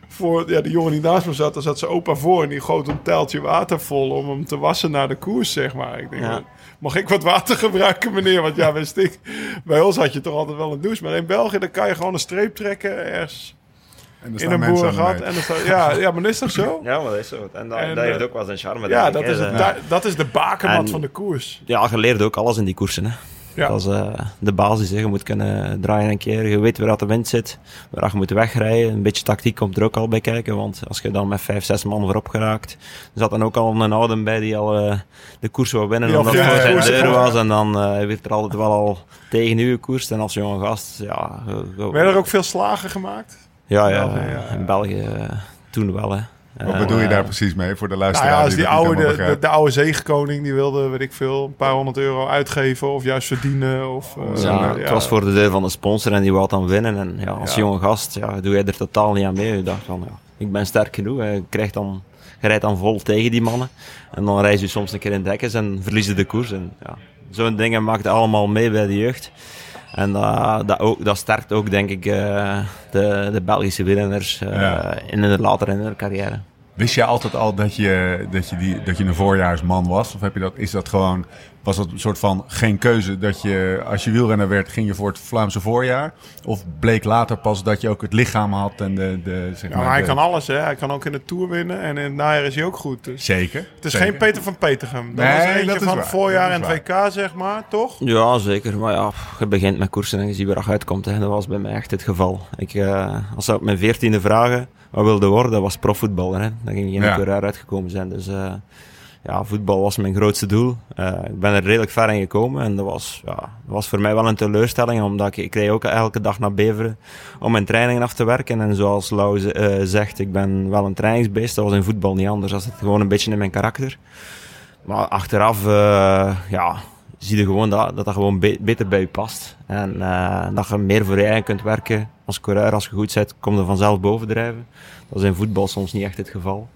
voor, ja, de jongen die naast me zat, daar zat zijn opa voor. En die goot een teltje water vol om hem te wassen naar de koers, zeg maar. Ik denk, Ja. mag ik wat water gebruiken, meneer? Want ja, wist ik, bij ons had je toch altijd wel een douche. Maar in België, dan kan je gewoon een streep trekken ergens En er in een boerengat. En dan staat, ja, ja, maar is toch zo? Ja, maar dat is zo. En dat, En, dat heeft eh, ook wel zijn charme. Ja, dat is, hè. het, da- dat is de bakermat En- van de koers. Ja, je leert ook alles in die koersen. Hè. Ja. Dat is eh, de basis. Hè. Je moet kunnen draaien een keer. Je weet waar dat de wind zit. Waar je moet wegrijden. Een beetje tactiek komt er ook al bij kijken. Want als je dan met vijf, zes man voorop geraakt. Er zat dan ook al een oude bij die al eh, de koers wil winnen. Omdat het voor zijn koers deur was. En dan eh werd er altijd wel al tegen u gekoerst. En als jonge gast, ja... je- je- Werden er ook veel slagen gemaakt? Ja, ja, België, ja, ja. in België eh, toen wel. Hè. Wat Eh, bedoel je eh, daar precies mee voor de Nou luisteraar? ja, als die oude, helemaal de, de, oude zegenkoning, die wilde, weet ik veel, een paar honderd euro uitgeven. Of juist verdienen. Of, eh, Ja, het was voor de deur van de sponsor en die wou dan winnen. En ja, als Ja. jonge gast ja, doe je er totaal niet aan mee. Je dacht van, ja, ik ben sterk genoeg. Je, krijgt dan, je rijdt dan vol tegen die mannen. En dan reis je soms een keer in dekkens en verliezen de koers. En ja, zo'n dingen maakt allemaal mee bij de jeugd. En dat, dat, ook, dat sterkt ook, denk ik, eh, de, de Belgische winners eh, Ja. in hun, later in hun carrière. Wist je altijd al dat je, dat je, die, dat je een voorjaarsman was? Of heb je dat, is dat gewoon, was dat een soort van geen keuze dat je, als je wielrenner werd, ging je voor het Vlaamse voorjaar? Of bleek later pas dat je ook het lichaam had en de, de zeg Ja, maar, maar hij de- kan alles, hè. Hij kan ook in de Tour winnen. En in het najaar is hij ook goed. Dus. Zeker. Het is zeker. geen Peter van Petergem. Dat Nee, was eentje dat is van waar. het voorjaar en het WK, zeg maar, toch? Ja, zeker. Maar ja, je begint met koersen en je ziet waar je uitkomt. Hè. Dat was bij mij echt het geval. Ik, eh, als ze op mijn veertiende vragen wat wilde worden, dat was profvoetballer. Hè. Dan ging geen Ja. coureur uitgekomen zijn. Dus eh, ja, voetbal was mijn grootste doel. Eh, ik ben er redelijk ver in gekomen en dat was, ja, dat was voor mij wel een teleurstelling, omdat ik, ik reed ook elke dag naar Beveren om mijn trainingen af te werken. En zoals Lau eh, zegt, ik ben wel een trainingsbeest. Dat was in voetbal niet anders. Dat zit gewoon een beetje in mijn karakter. Maar achteraf, ja, zie je gewoon dat dat, dat gewoon be- beter bij je past. En dat je meer voor je eigen kunt werken. Als coureur, als je goed bent, kom je vanzelf bovendrijven. Dat is in voetbal soms niet echt het geval.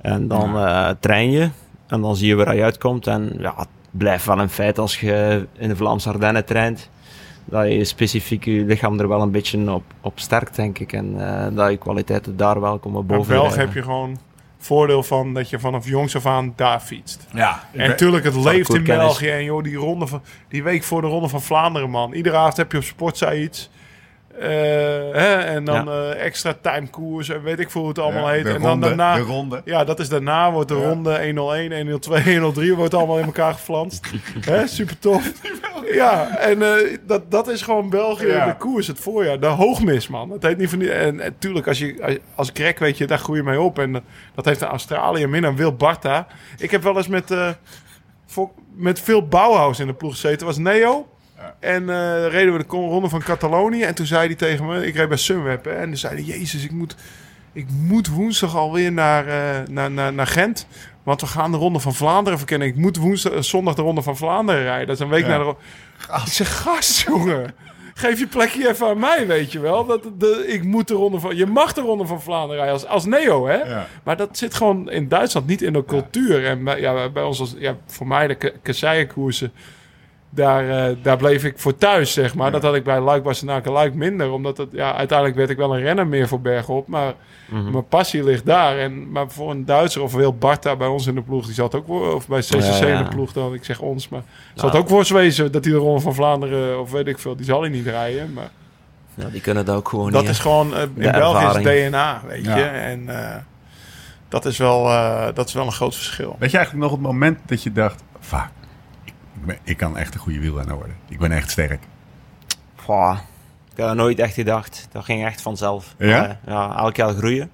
En dan eh, train je. En dan zie je waar je uitkomt. En ja, het blijft wel een feit als je in de Vlaamse Ardennen traint. Dat je specifiek je lichaam er wel een beetje op, op sterkt, denk ik. En eh, dat je kwaliteiten daar wel komen In boven. België heb je gewoon voordeel van dat je vanaf jongs af aan daar fietst. Ja. En natuurlijk, het leeft in. België. En joh, die, ronde van, die week voor de Ronde van Vlaanderen, man. Iedere avond heb je op Sportza iets. Eh, hè, en dan eh, extra time koers en weet ik veel hoe het allemaal Ja, heet. de en dan daarna, de ronde. ja, dat is daarna wordt de Ja. ronde 101, 102, 103 wordt allemaal in elkaar geflanst. Hè, super tof. Ja, en eh, dat, dat is gewoon België, Ja. de koers, het voorjaar. De hoogmis, man. Het heet niet van die, en, en tuurlijk, als je als, als Greg weet je, daar groei je mee op. En dat heeft een Australië min dan Wil Barta. Ik heb wel eens met, eh, voor- met veel Bauhaus in de ploeg gezeten. was Neo. En eh, reden we de ronde van Catalonië. En toen zei hij tegen me, ik reed bij Sunweb. Hè, en toen zei hij, jezus, ik moet, ik moet woensdag alweer naar, eh, naar, naar, naar Gent. Want we gaan de ronde van Vlaanderen verkennen. Ik moet woensdag, eh, zondag de ronde van Vlaanderen rijden. Dat is een week Ja. naar de ronde. Ik zeg, gast, jongen. Geef je plekje even aan mij, weet je wel. Dat, de, ik moet de ronde van... Je mag de ronde van Vlaanderen rijden als, als Neo, hè? Ja. Maar dat zit gewoon in Duitsland niet in de cultuur. En bij, ja, bij ons, als, ja, voor mij de ka- kasseienkoersen... Daar, eh, daar bleef ik voor thuis, zeg maar. Dat had ik bij Luik, Bastenaken, Luik minder. Omdat het, ja, uiteindelijk werd ik wel een renner meer voor bergop. Maar mijn passie ligt daar. En, maar voor een Duitser of Wil Barta bij ons in de ploeg... Die zat ook voor, of bij CCC Ja, ja. in de ploeg dan. Ik zeg ons, maar... Het Nou. zat ook voor wezen dat hij de Ronde van Vlaanderen... Of weet ik veel, die zal hij niet rijden. Maar Ja, die kunnen dat ook gewoon dat niet. is gewoon... eh, in België is. DNA, weet Ja. je. En eh, dat, is wel, eh, dat is wel een groot verschil. Weet je eigenlijk nog het moment dat je dacht... Fuck, ik, ben- ik kan echt een goede wielrenner worden. Ik ben echt sterk. Goh, ik heb dat nooit echt gedacht. Dat ging echt vanzelf. Ja? Eh, ja, elk jaar groeien.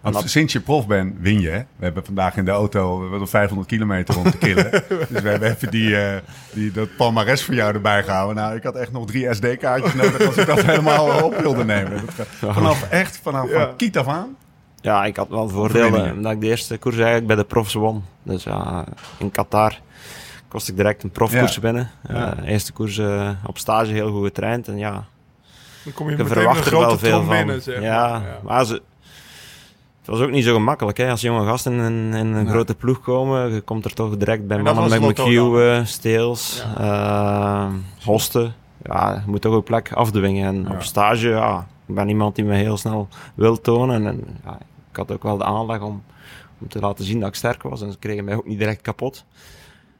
Want dat- sinds je prof bent, win je. hè? We hebben vandaag in de auto we hebben nog 500 kilometer om te killen. dus we hebben even die, eh, die, dat palmares voor jou erbij gehouden. Nou, ik had echt nog drie SD-kaartjes nodig als ik dat helemaal op wilde nemen. Vanaf echt, vanaf Ja. van kiet af aan. Ja, ik had wel het voordeel Overwinningen. eh, dat ik de eerste koers eigenlijk bij de profs won. Dus ja, in Qatar kost ik direct een profkoers Ja. binnen. Ja. Eh, eerste koers eh, op stage heel goed getraind. En ja, Dan kom je verwacht een er grote wel veel van. binnen, zeg ja, maar. maar ze, het was ook niet zo gemakkelijk. Hè? Als jonge gasten in, in een Nee. grote ploeg komen, je komt er toch direct bij mannen met McHugh, Steels, eh, Hosten. Ja, je moet toch een plek afdwingen. En Ja. op stage, ja, ik ben iemand die me heel snel wil tonen. En ja, ik had ook wel de aanleg om, om te laten zien dat ik sterk was. En ze kregen mij ook niet direct kapot.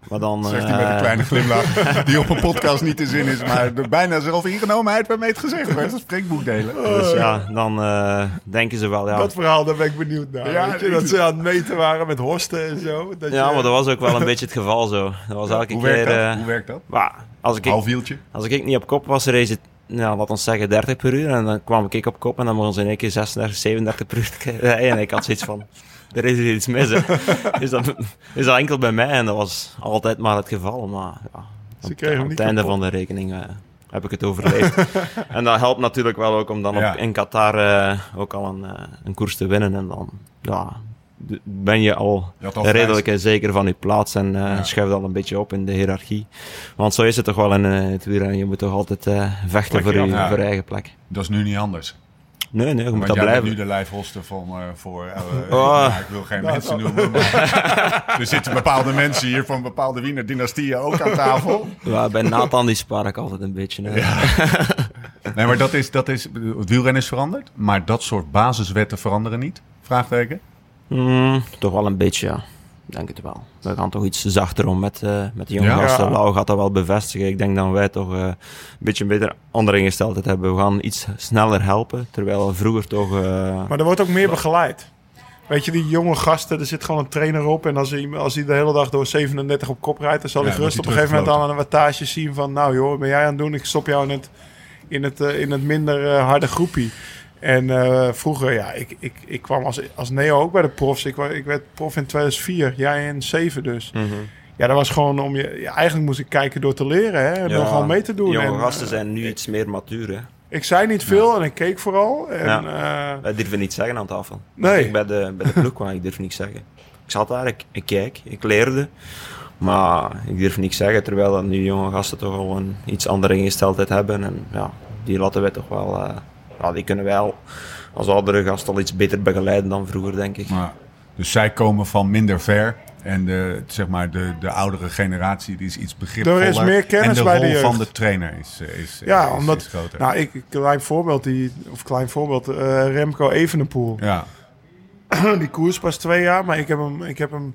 Maar dan... Zegt hij met een eh, kleine glimlach. die op een podcast niet te zin is. Maar er bijna zelfingenomenheid waarmee het gezegd werd. Dat spreekboek delen. Dus ja, dan eh, denken ze wel, ja, Dat verhaal, daar ben ik benieuwd naar. Ja, weet je, dat ze aan het meten waren met horsten en zo. Dat Ja, je- maar dat was ook wel een beetje het geval zo. Dat was elke Hoe keer... werkt dat? eh, Hoe werkt dat? maar als ik, Halfwieltje? als ik niet op kop was, race het, nou, laat ons zeggen 30 per uur. En dan kwam ik op kop en dan mochten ze in één keer 36, 37 per uur rijden. En ik had zoiets van, er is hier iets mis. Is dat, is dat enkel bij mij? En dat was altijd maar het geval. Maar ja, Ze niet het einde van de rekening eh, heb ik het overleefd. en dat helpt natuurlijk wel ook om dan Ja. op, in Qatar eh, ook al een, eh, een koers te winnen. En dan ja, ben je al redelijk en zeker van je plaats en Ja. schuift al een beetje op in de hiërarchie. Want zo is het toch wel in het wielrennen. Je moet toch altijd vechten voor je, voor je eigen plek. Dat is nu niet anders. Nee, nee, je moet bent blijven. nu de lijfhoster van eh, voor. eh, Oh. ja, ik wil geen mensen noemen. Maar er zitten bepaalde mensen hier van bepaalde Wiener dynastieën ook aan tafel. Ja, bij Nathan die spaar ik altijd een beetje. hè. Nee, maar dat is, dat is. Het wielrennen is veranderd. Maar dat soort basiswetten veranderen niet? Vraagteken. Mm, toch wel een beetje, ja. Denk het wel. We gaan toch iets zachter om met, eh, met de jonge Ja. gasten. Lau gaat dat wel bevestigen. Ik denk dat wij toch eh, een beetje een beter andere ingesteldheid hebben. We gaan iets sneller helpen. Terwijl we vroeger toch... eh, Maar er wordt ook meer begeleid. Weet je, die jonge gasten, er zit gewoon een trainer op. En als hij, als hij de hele dag door 37 op kop rijdt, dan zal Ja, hij gerust op een gegeven moment aan een wattage zien van... Nou joh, wat ben jij aan het doen? Ik stop jou in het, in het, in het minder harde groepie. En eh, vroeger, ja, ik, ik, ik kwam als, als Neo ook bij de profs. Ik, ik werd prof in 2004, jij in 7 dus. mhm. Ja, dat was gewoon om je... Ja, eigenlijk moest ik kijken door te leren, hè. Ja, dan gewoon mee te doen. Jonge En, gasten eh, zijn nu iets meer matuur. Hè. Ik zei niet veel en ik keek vooral. En, Ja. eh, Wij durven niet zeggen aan tafel. Nee. Ik bij de, bij de ploeg kwam, ik durf niks zeggen. Ik zat daar, ik, ik kijk, ik leerde. Maar ik durf niks zeggen, terwijl dat nu jonge gasten toch al een iets andere ingesteldheid hebben. En ja, die laten wij toch wel... eh, ja, die kunnen wij al als oudere gast al iets beter begeleiden dan vroeger, denk ik. Maar, dus zij komen van minder ver. En de, zeg maar de, de oudere generatie die is iets begripvoller. Er is meer kennis en de bij de rol jeugd. van de trainer is, is, Ja, is, omdat- is groter. Nou, ik, klein voorbeeld, die, of klein voorbeeld, eh, Remco Evenepoel. ja. die koers pas twee jaar, maar ik heb hem, ik heb hem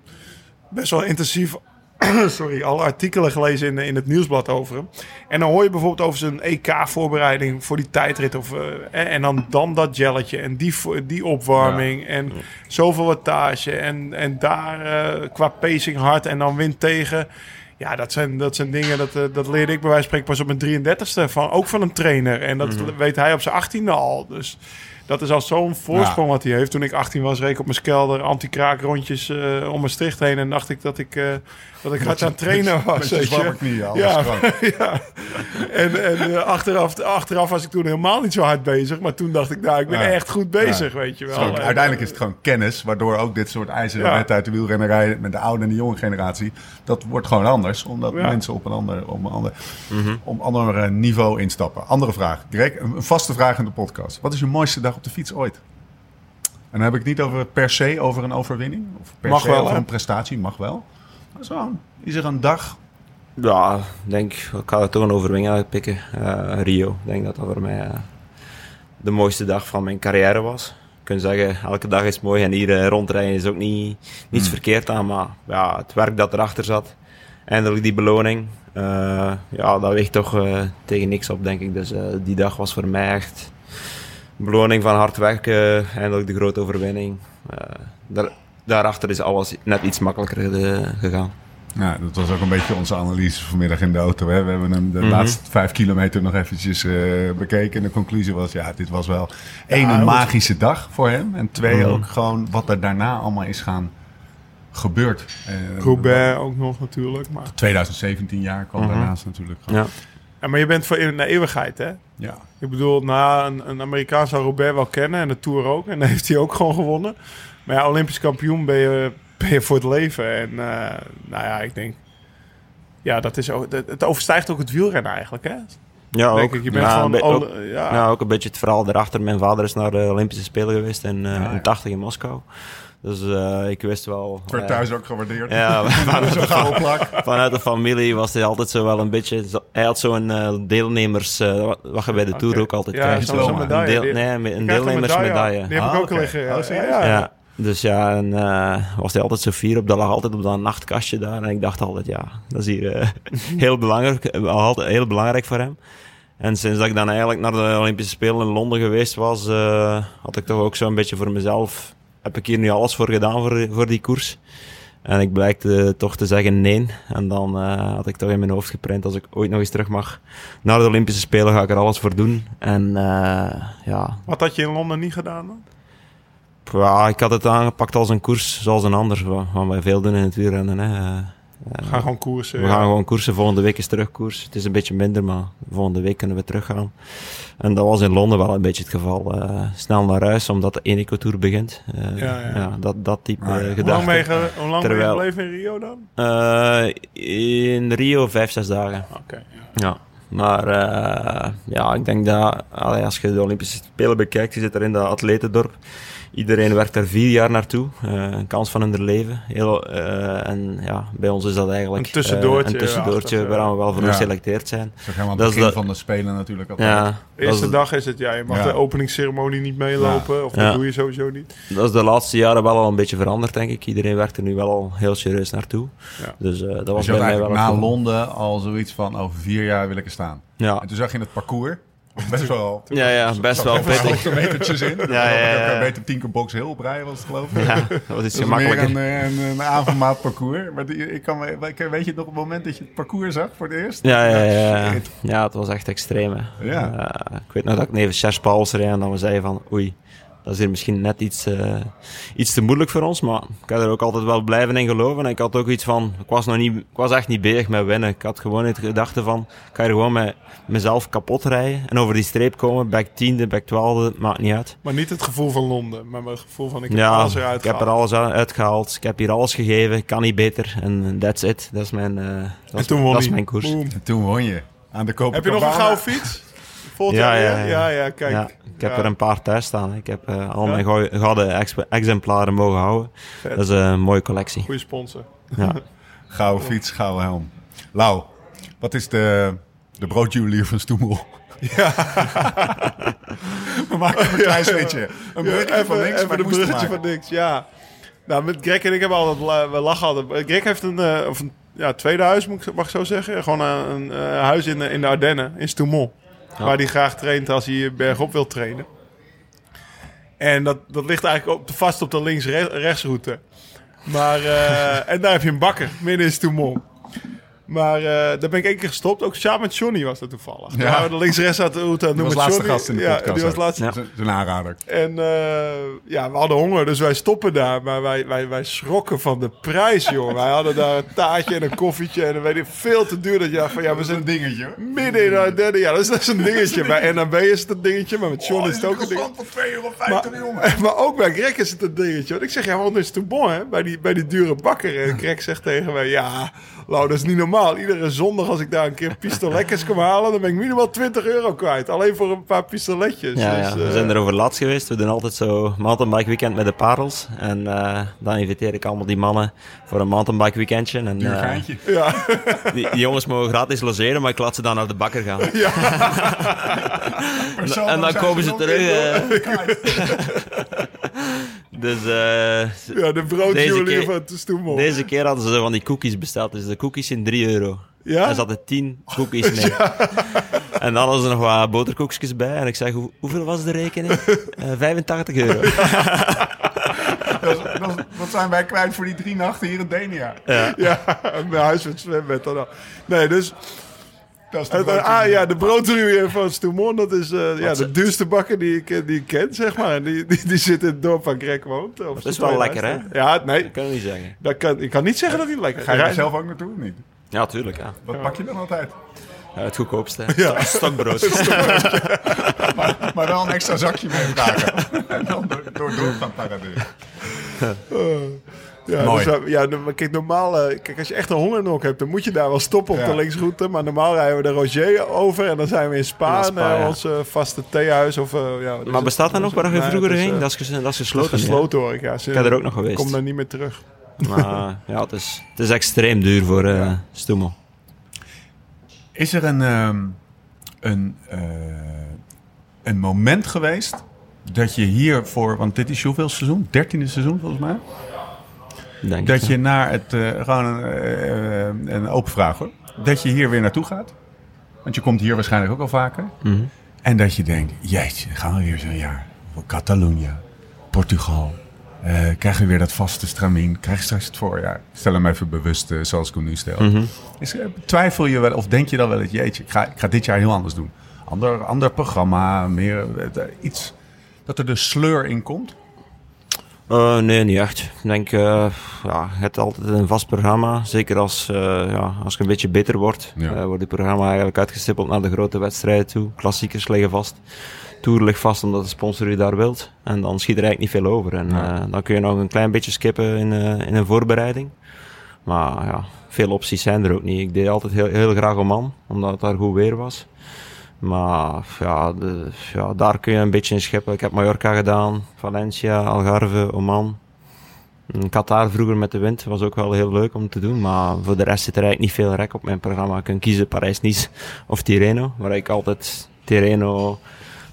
best wel intensief sorry, alle artikelen gelezen in, in het nieuwsblad over hem. En dan hoor je bijvoorbeeld over zijn EK-voorbereiding voor die tijdrit. Of, eh, en dan, dan dat gelletje en die, die opwarming en zoveel wattage. En, en daar eh, qua pacing hard en dan wind tegen. Ja, dat zijn, dat zijn dingen, dat, eh, dat leerde ik bij wijze van spreken pas op mijn 33ste. Van, ook van een trainer. En dat weet hij op zijn 18e al. Dus dat is al zo'n voorsprong wat hij heeft. Toen ik 18 was, reed ik op mijn skelder anti-kraak rondjes eh, om Maastricht heen. En dacht ik dat ik, eh, dat ik hard aan het trainen was. Met je weet je. zwakke knieën, alles Ja, ja. En, en eh, achteraf, achteraf was ik toen helemaal niet zo hard bezig. Maar toen dacht ik, nou, ik ben Ja. echt goed bezig, weet je wel. Zo, uiteindelijk is het gewoon kennis, waardoor ook dit soort ijzeren Ja. wetten uit de wielrennerij met de oude en de jonge generatie, dat wordt gewoon anders, omdat Ja. mensen op een ander, op een ander, op een ander eh, niveau instappen. Andere vraag, Greg, een een vaste vraag in de podcast. Wat is je mooiste dag op de fiets ooit? En dan heb ik het niet over per se over een overwinning, of per Mag se wel, over hè? een prestatie, mag wel. Zo, is er een dag? Ja, ik denk, ik ga er toch een overwinning uitpikken. Eh, Rio, ik denk dat dat voor mij eh, de mooiste dag van mijn carrière was. Je kunt zeggen, elke dag is mooi en hier rondrijden is ook niet, niets Hmm. verkeerd aan. Maar ja, het werk dat erachter zat, eindelijk die beloning, eh, ja, dat weegt toch tegen niks op, denk ik. Dus die dag was voor mij echt beloning van hard werken, eindelijk de grote overwinning. Daar, daarachter is alles net iets makkelijker gegaan. Ja, dat was ook een beetje onze analyse vanmiddag in de auto. Hè. We hebben hem de Mhm. laatste vijf kilometer nog eventjes eh, bekeken. En de conclusie was, ja, dit was wel één, een magische dag voor hem. En twee, Mhm. ook gewoon wat er daarna allemaal is gaan gebeurd. Eh, Roubaix ook nog natuurlijk. Maar, 2017 jaar kwam Mhm. daarnaast natuurlijk. gewoon. Ja. ja, maar je bent voor in de eeuwigheid, hè? Ja. Ik bedoel, nou, een, een Amerikaan zou Roubaix wel kennen en de Tour ook. En dan heeft hij ook gewoon gewonnen. Maar ja, Olympisch kampioen ben je, ben je voor het leven. En eh, nou ja, ik denk... Ja, dat is ook, het overstijgt ook het wielrennen eigenlijk, hè? Ja, denk ook. ik. Je bent gewoon... al- ook- ja, Ja, ook een beetje het verhaal erachter. Mijn vader is naar de Olympische Spelen geweest in, eh, Ah, ja. in 80 in Moskou. Dus eh, ik wist wel... Het werd eh, thuis ook gewaardeerd. ja, vanuit Zo'n de, gouden plak. vanuit de familie was hij altijd zo wel een beetje... zo- hij had zo'n eh, deelnemers... eh, wat- je bij de Tour ook altijd Ja, krijgt. zo'n- zo. zo'n Een medaille. deel- nee, een een deelnemersmedaille. Die heb ik Ah, ook liggen. Ja, Oh, ja, dus ja, en eh, was hij altijd zo fier op. Dat lag altijd op dat nachtkastje daar. En ik dacht altijd, ja, dat is hier eh, heel, belangrijk, altijd heel belangrijk voor hem. En sinds dat ik dan eigenlijk naar de Olympische Spelen in Londen geweest was, eh, had ik toch ook zo'n beetje voor mezelf, heb ik hier nu alles voor gedaan voor, voor die koers. En ik blijkte toch te zeggen nee. En dan eh, had ik toch in mijn hoofd geprint, als ik ooit nog eens terug mag naar de Olympische Spelen, ga ik er alles voor doen. En eh, ja, Wat had je in Londen niet gedaan dan? ja, ik had het aangepakt als een koers zoals een ander. Wat wat wij veel doen in het wielrennen. Hè. We gaan gewoon koersen. we ja. gaan gewoon koersen. Volgende week is terugkoers. Het is een beetje minder, maar volgende week kunnen we teruggaan. En dat was in Londen wel een beetje het geval. Eh, snel naar huis, omdat de Eneco Tour begint. Eh, Ja, ja. dat, dat type Ah, ja. eh, Hoe lang ben je, gedachte. hoe lang ben je Terwijl- gebleven in Rio dan? Eh, in Rio vijf, zes dagen. Oké, ja. Ja. Maar eh, ja, ik denk dat allee, als je de Olympische Spelen bekijkt, je zit er in dat atletendorp. Iedereen werkt daar vier jaar naartoe. eh, een kans van hun leven. Heel, eh, en ja, bij ons is dat eigenlijk Een tussendoortje eh, een tussendoortje achter, waar we wel voor Ja. geselecteerd zijn. Dat is helemaal het begin van de Spelen natuurlijk. altijd. Ja, De dat eerste is, dag is het, ja, je mag Ja. de openingsceremonie niet meelopen. Of dat Ja. doe je sowieso niet. dat is de laatste jaren wel al een beetje veranderd, denk ik. Iedereen werkt er nu wel al heel serieus naartoe. Ja. Dus eh, dat Dus was je bij mij wel na. Londen al zoiets van over vier jaar wil ik er staan. Ja. En toen zag je het parcours. Best wel. Ja, ja, best wel pittig. kilometertjes in. Ja, ja, ja. Een beetje Tinker Box Hill op rij was het geloof ik. Ja, dat iets Dat is meer gemakkelijker. een, eh, een, een avondmaat parcours. Maar die, ik kan, weet je nog het moment dat je het parcours zag voor het eerst? Ja, ja, ja, ja. ja, het was echt extreem. Hè. Ja. Eh, ik weet nog dat ik neven Serge Pauls reed en dan we zeiden van oei, dat is hier misschien net iets, eh, iets te moeilijk voor ons. Maar ik had er ook altijd wel blijven in geloven. En ik had ook iets van, ik was, nog niet, ik was echt niet bezig met winnen. Ik had gewoon het gedachte van, ik ga hier gewoon met mezelf kapot rijden. En over die streep komen, back tiende, back twaalfde, maakt niet uit. Maar niet het gevoel van Londen, maar het gevoel van ik heb Ja, alles eruit ik heb er gehaald. alles uit- uitgehaald. Ik heb hier alles gegeven. Ik kan niet beter. En that's it. Dat is mijn, eh, dat En is, toen won dat is hij. mijn koers. Boom. En toen won je. Aan de Heb je nog een gouden fiets? Volgend Ja, jaar ja, ja. ja, ja, kijk. Ja, ik heb Ja. er een paar thuis staan. Ik heb eh, al Ja? mijn gouden- gouden ex- exemplaren mogen houden. Vet. Dat is een mooie collectie. Goeie sponsor. Ja. Gouden fiets, gouden helm. Lau, wat is de, de broodjuwelier van Stoemel? Ja, We maken een klein switchje. Een bruggetje van even maar een bruggetje van niks, ja. Nou, met Greg en ik hebben altijd, we lachen altijd. Greg heeft een, eh, of een, ja, tweede huis, mag ik zo zeggen. Gewoon een, een eh, huis in de, in de Ardennen, in Stoumont. Waar hij graag traint als hij bergop wil trainen. En dat, dat ligt eigenlijk op vast op de links-rechtsroute. Maar, eh, en daar heb je een bakker, midden in. Maar uh, daar ben ik één keer gestopt. Ook samen met Johnny was dat toevallig. Ja. de links-rechts uit de route noemen was laatste gast in de podcast. Ja, die was laatste. Ja. Zijn aanrader. En uh, ja, we hadden honger, dus wij stoppen daar. Maar wij, wij, wij schrokken van de prijs, joh. wij hadden daar een taartje en een koffietje. En dan weet ik veel te duur. Dat ja, van ja, we zijn een dingetje. Midden in de derde. Ja, dat is, dat is een dingetje. bij NAB is het een dingetje, maar met Johnny oh, is het ook een dingetje. van 2,50 euro, maar, maar ook bij Greg is het een dingetje. Want ik zeg, ja, want is het bon, hè? Bij die, bij die dure bakker. En Greg zegt tegen mij, ja, Lau, dat is niet normaal. Iedere zondag als ik daar een keer pistoletjes kom halen, dan ben ik minimaal 20 euro kwijt. Alleen voor een paar pistoletjes. Ja, dus, ja. we zijn er over laatst geweest. We doen altijd zo mountainbike weekend met de parels. En uh, dan inviteer ik allemaal die mannen voor een mountainbike weekendje. En, uh, ja. Die, die, jongens mogen gratis logeren, maar ik laat ze dan naar de bakker gaan. Ja. en dan komen ze terug. Dus, uh, ja, de broodjulie van Stoemel. Deze keer hadden ze van die cookies besteld. Dus de cookies in 3 euro. Ja? Er zaten 10 cookies mee. En dan hadden ze nog wat boterkoekjes bij. En ik zeg, hoe, hoeveel was de rekening? Uh, eh, 85 euro. dat, dat, wat zijn wij kwijt voor die drie nachten hier in Denia? Ja, ja mijn huis met zwembad. Dan nee, dus... Dat is de ah ja, de broodruwe van Stoemon, dat is uh, ja, de duurste bakker die ik, die ik ken, zeg maar. Die, die, die zit in het dorp van Greg woont. Dat is wel lekker, hè? Ja, nee. Dat kan je niet zeggen. Dat kan, ik kan niet zeggen dat hij lekker is. Ga je er zelf ook naartoe of niet? Ja, tuurlijk, ja. Wat pak je dan altijd? Ja, het goedkoopste. Ja. Stokbrood. maar, maar dan een extra zakje mee dragen. en dan door, door, door gaan paraderen. Ja, Mooi. Dus, ja, kijk, normaal, uh, kijk, als je echt een hongernok hebt, dan moet je daar wel stoppen op de linksroute. Maar normaal rijden we de Roger over en dan zijn we in Spa, Spa uh, ons uh, vaste theehuis. Of, ja, dus maar bestaat dat nog waar je vroeger ging? Dat is, dat is gesloten. Dat is gesloten hoor ik, ja. ik ben er ook nog geweest. Ik kom daar niet meer terug. Maar ja, het is, het is extreem duur voor uh, Stoemel. Is er een, um, een, uh, een moment geweest dat je hier voor, want dit is hoeveel seizoen? Dertiende seizoen volgens mij? Denk dat je naar het, uh, gewoon een, een open vraag hoor, dat je hier weer naartoe gaat. Want je komt hier waarschijnlijk ook al vaker. Mm -hmm. En dat je denkt, jeetje, gaan we weer zo'n jaar. Catalonië, Portugal, uh, krijg je weer dat vaste stramien? Krijg je straks het voorjaar? Stel hem even bewust uh, zoals ik hem nu stel. Mm -hmm. Is, uh, twijfel je wel of denk je dan wel het jeetje, ik ga, ik ga dit jaar heel anders doen. Ander, ander programma, meer iets dat er de sleur in komt? Nee, niet echt. Ik denk, ja, het altijd een vast programma. Zeker als, ja, als je een beetje beter wordt, ja. wordt het programma eigenlijk uitgestippeld naar de grote wedstrijden toe. Klassiekers liggen vast. Tour ligt vast omdat de sponsor je daar wilt. En dan schiet er eigenlijk niet veel over. En ja. uh, dan kun je nog een klein beetje skippen in, uh, in een voorbereiding. Maar ja, veel opties zijn er ook niet. Ik deed altijd heel, heel graag Oman, omdat het daar goed weer was. Maar ja, ja, daar kun je een beetje in schippen. Ik heb Mallorca gedaan, Valencia, Algarve, Oman. Qatar vroeger met de wind was ook wel heel leuk om te doen. Maar voor de rest zit er eigenlijk niet veel rek op mijn programma. Ik kan kiezen Parijs-Nice of Tirreno. Waar ik altijd Tirreno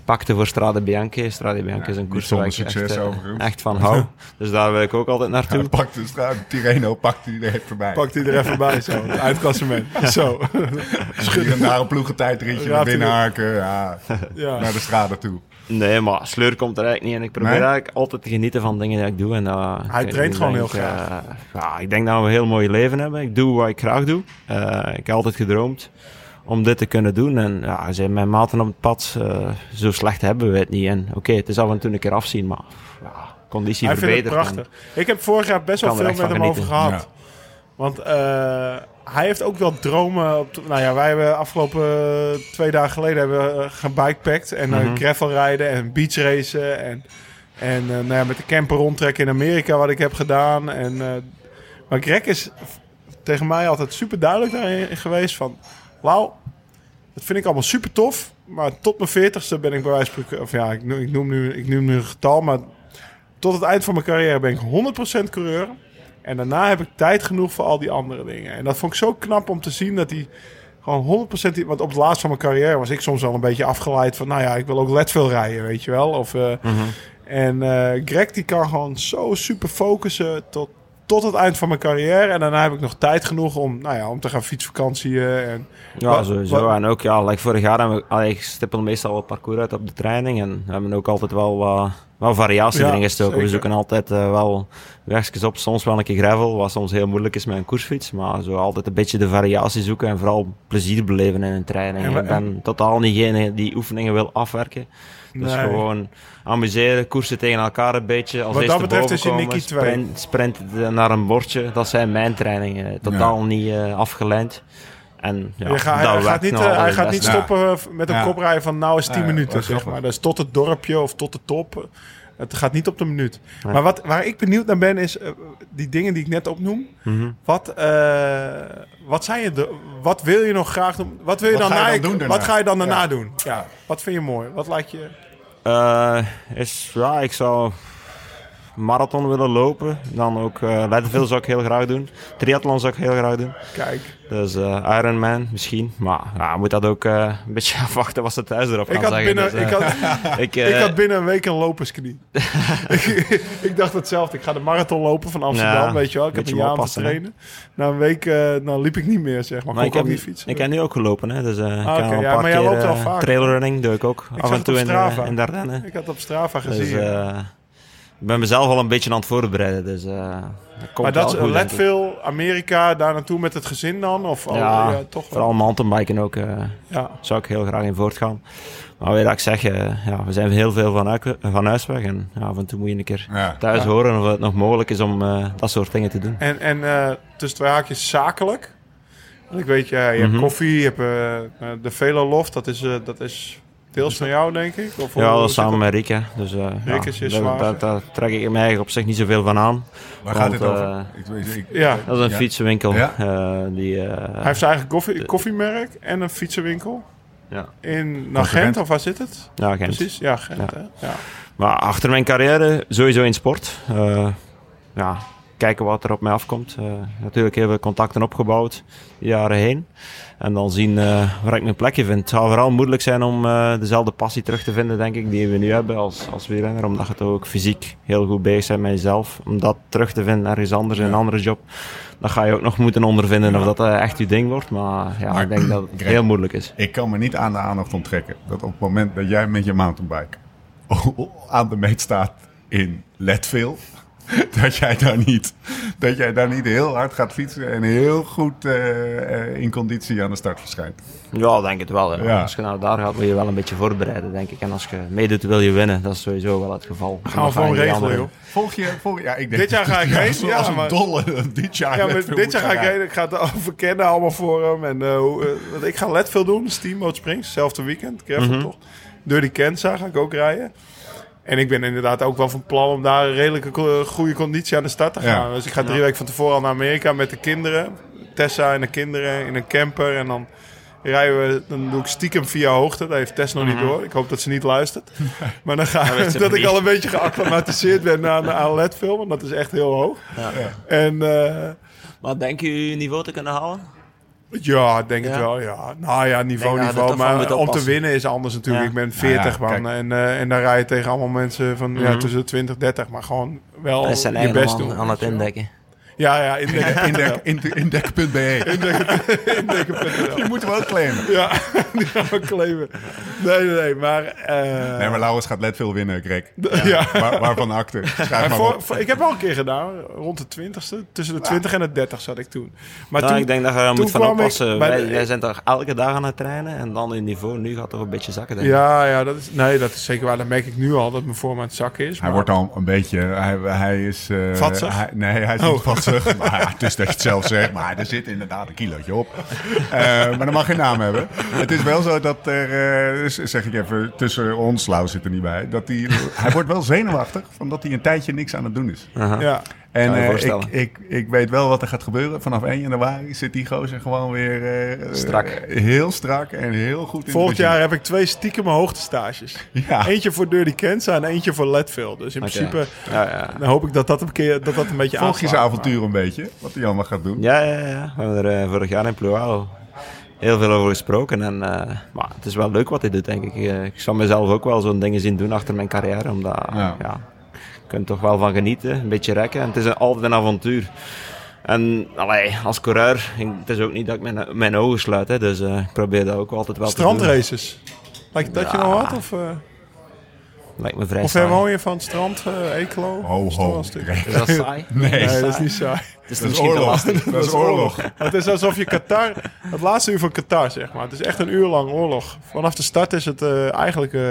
pakte voor Strade Bianche. Strade Bianche is een koers waar ik echt, uh, echt, van hou. dus daar wil ik ook altijd naartoe. Ja, pakte Strade Tirreno, pakte hij er even voorbij. Pakte hij er even bij, zo. Uitklassement. zo. Hier en daar een ploegentijdritje naar binnen haken. Ja, ja. Naar de strade toe. Nee, maar sleur komt er eigenlijk niet. En ik probeer nee? eigenlijk altijd te genieten van dingen die ik doe. En, uh, Hij traint gewoon heel graag. Uh, ja, ik denk dat we een heel mooi leven hebben. Ik doe wat ik graag doe. Uh, ik heb altijd gedroomd om dit te kunnen doen. En ja, zijn mijn maten op het pad, uh, zo slecht hebben we het niet. En oké, okay, het is af en toe een keer afzien, maar ja, conditie Hij verbeterd. prachtig. Ik heb vorig jaar best wel veel met hem genieten. over gehad. Ja. Want uh, hij heeft ook wel dromen. Op nou ja, wij hebben afgelopen twee dagen geleden hebben we gebikepackt. En mm -hmm. gravel rijden en beach racen. En, en uh, nou ja, met de camper rondtrekken in Amerika wat ik heb gedaan. En, maar Greg is tegen mij altijd super duidelijk daarin geweest van... Lau, dat vind ik allemaal super tof. Maar tot mijn veertigste ben ik bij wijze van... Of ja, ik, ik, noem nu, ik noem nu een getal. Maar tot het eind van mijn carrière ben ik 100% coureur. En daarna heb ik tijd genoeg voor al die andere dingen. En dat vond ik zo knap om te zien dat hij gewoon 100%... Want op het laatst van mijn carrière was ik soms al een beetje afgeleid van... Nou ja, ik wil ook Leadville rijden, weet je wel. Of, uh, mm -hmm. En uh, Greg die kan gewoon zo super focussen tot tot het eind van mijn carrière. En daarna heb ik nog tijd genoeg om, nou ja, om te gaan fietsvakantiën. En Ja, Wat- sowieso. wat- En ook, ja, like vorig jaar hebben we, allee, ik stippel meestal wat parcours uit op de training. En we hebben ook altijd wel wat, wel variatie Ja, erin gestoken. We zoeken altijd eh, wel wegjes op. Soms wel een keer gravel, wat soms heel moeilijk is met een koersfiets. Maar zo altijd een beetje de variatie zoeken en vooral plezier beleven in een training. En ik ben totaal niet degene die oefeningen wil afwerken. Dus Nee. gewoon amuseren, koersen tegen elkaar een beetje. Als Wat dat eerste betreft is je Nicky sprint naar een bordje. Dat zijn mijn trainingen. Totaal niet eh, afgeleid. En ja, je hij, gaat niet, nog eh, hij gaat niet stoppen eh, met een Ja. koprijden van nou is 10 Ja, minuten, zeg maar. Dus tot het dorpje of tot de top. Het gaat niet op de minuut. Maar wat, waar ik benieuwd naar ben, is eh, die dingen die ik net opnoem. Mhm. Wat, eh, wat, zijn je de, wat wil je nog graag doen? Wat wil je Wat dan, ga je dan doen? Wat ga je dan daarna Ja. doen? Ja, wat vind je mooi? Wat lijkt je... Eh, is, ja, ik zou marathon willen lopen. Dan ook uh, Leadville zou ik heel graag doen. Triathlon zou ik heel graag doen. Kijk, Dus eh, Ironman misschien. Maar ja, moet dat ook eh, een beetje afwachten wat ze thuis erop gaan ik had, zeggen. binnen, Dus, eh, ik, had, ik, eh, ik had binnen een week een lopersknie. ik, ik dacht hetzelfde. Ik ga de marathon lopen van Amsterdam, Ja, weet je wel. Ik heb een jaar om te oppassen, hè. trainen. Na een week eh, nou, liep ik niet meer, zeg maar. ik, heb, niet fietsen. ik heb nu ook gelopen, hè. dus eh ik kan al een ja, paar maar jij loopt eh, vaak. trailrunning doe ik ook Ik af en toe in, de, in de Ardennen. Ik had op Strava Dus gezien. eh, ik ben mezelf al een beetje aan het voorbereiden, dus eh dat komt maar dat wel is ik. Leadville, Amerika, daar naartoe met het gezin dan? Of al- Ja, ja, toch wel. Vooral mountainbiken ook. eh, Ja. zou ik heel graag in voortgaan. Maar weet je dat ik zeg, eh, ja, we zijn heel veel van, uit- van huis weg. En ja, af en toe moet je een keer Ja. thuis Ja. horen of het nog mogelijk is om eh, dat soort dingen te doen. En, en eh, tussen twee haakjes zakelijk. Want ik weet, je hebt Mhm. koffie, je hebt de Velo Loft. Dat is, eh, dat is deels van jou, denk ik. Of Ja, dat samen met Rika. Dus, eh, ja, is je daar, daar, daar trek ik me eigenlijk op zich niet zoveel van aan. Waar gaat dit over? eh, Ik, weet- ik, Ja, Dat is een Ja. fietsenwinkel. Ja. eh, die, eh, hij heeft zijn eigen koffie, koffiemerk en een fietsenwinkel. ja. In nou, Gent? Gent, of waar zit het? ja, Gent. Precies, ja, Gent. Ja. Hè? Ja. Maar achter mijn carrière sowieso in sport. Eh, ja, kijken wat er op mij afkomt. Eh, natuurlijk heel veel contacten opgebouwd de jaren heen. En dan zien eh, waar ik mijn plekje vind. Het zal vooral moeilijk zijn om eh, dezelfde passie terug te vinden, denk ik, die we nu hebben als, als wielrenner. Omdat je toch ook fysiek heel goed bezig bent met jezelf. Om dat terug te vinden ergens anders in een andere job. Dan ga je ook nog moeten ondervinden of dat echt je ding wordt. Maar ja, Maar- ik denk dat het Greg, heel moeilijk is. ik kan me niet aan de aandacht onttrekken dat op het moment dat jij met je mountainbike aan de meet staat in Leadville, dat jij daar niet, dat jij daar niet heel hard gaat fietsen en heel goed eh, eh, in conditie aan de start verschijnt. Ja, denk het wel. Ja. Als je nou daar gaat, moet je wel een beetje voorbereiden, denk ik. En als je meedoet, wil je winnen. Dat is sowieso wel het geval. Gaan we gewoon regelen, joh. Volg je, volg, ja, ik denk, Dit jaar ga ik heen, Als, ja, als een maar- dolle dit jaar Ja, maar dit jaar ga ik rijden. Ik ga het overkennen allemaal voor hem. En, eh, hoe, eh, ik ga let veel doen. Steamboat Springs, hetzelfde weekend. Gravel Mhm. toch. Dirty Kenza ga ik ook rijden. En ik ben inderdaad ook wel van plan om daar een redelijke ko- goede conditie aan de start te Ja. gaan. Dus ik ga drie Ja. weken van tevoren al naar Amerika met de kinderen. Tessa en de kinderen in een camper. En dan rijden we, dan doe ik stiekem via hoogte. Dat heeft Tess nog niet door. Ik hoop dat ze niet luistert. Maar dan ga Mhm. dat nog ik al een beetje geacclimatiseerd ben aan, aan LED-film. Want dat is echt heel hoog. Ja. En... eh, Maar denk je je niveau te kunnen halen? Ja, ik denk het Ja? wel, ja. Nou ja, niveau, denk er niveau. Maar om te winnen is anders natuurlijk. Ja. Ik ben 40 Nou ja, man. En, eh, en dan rij je tegen allemaal mensen van ja, Mhm. tussen de 20 30. Maar gewoon wel je best doen. aan het indekken. Ja, ja, indekken. Indek, inde- Indek.be. Indekken.nl. Die moeten we ook claimen. Ja, die gaan we claimen. Nee, nee, nee. Maar, eh, Nee, maar Lauwers gaat Leadville winnen, Greg. ja. Waar, waarvan? Schrijf Maar voor, voor- ik heb al een keer gedaan, rond de 20ste. Tussen de 20 en de 30 zat ik toen. Maar Nou, toen, ik denk dat je er moet van ik oppassen. bij Wij, de- wij zijn toch elke dag aan het trainen. En dan in niveau nu gaat toch een beetje zakken. Denk ik. ja, ja dat, is, nee, dat is zeker waar. Dat merk ik nu al, dat mijn vorm aan het zakken is. Hij maar- wordt al een beetje... Hij, hij is... eh, Vatsig? hij- nee, hij is Oh. niet vatsig. Maar ja, het is dat je het zelf zegt. Maar er zit inderdaad een kilootje op. Eh, maar dat mag geen naam hebben. Het is wel zo dat er... eh, zeg ik even, tussen ons, Lau zit er niet bij. Dat hij, hij wordt wel zenuwachtig. Van dat hij een tijdje niks aan het doen is. Ja, En eh, ik, voorstellen. ik, ik weet wel wat er gaat gebeuren. Vanaf 1 januari zit die gozer gewoon weer... eh, Strak. eh, heel strak en heel goed in Volgend jaar heb ik twee stiekeme hoogtestages. Ja. Eentje voor Dirty Kenza en eentje voor Leadville. Dus in principe Ja, ja. dan hoop ik dat dat een, keer, dat dat een beetje Volg je zijn avontuur een beetje? Wat hij allemaal gaat doen? Ja, ja, ja. We hebben er vorig jaar in Ploau heel veel over gesproken. En, eh, maar het is wel leuk wat hij doet, denk ik. Ik zou mezelf ook wel zo'n dingen zien doen achter mijn carrière. Omdat, Ja. ja. Kunt toch wel van genieten, een beetje rekken. En het is een, altijd een avontuur. En allee, als coureur, ik- het is ook niet dat ik mijn, mijn ogen sluit. Hè, dus eh, ik probeer dat ook altijd wel te doen. Strandraces. Lijkt dat je Ja. nog wat? Of, eh Lijkt me vrij hoe ver saai. woon je van het strand, eh Eeklo? Ho, ho. Is dat saai? Nee, Nee, dat is niet saai. Het is dat is misschien te oorlog. lastig. Dat is oorlog. Het is alsof je Qatar, het laatste uur van Qatar zeg maar. Het is echt een uur lang oorlog. Vanaf de start is het eh, eigenlijk eh,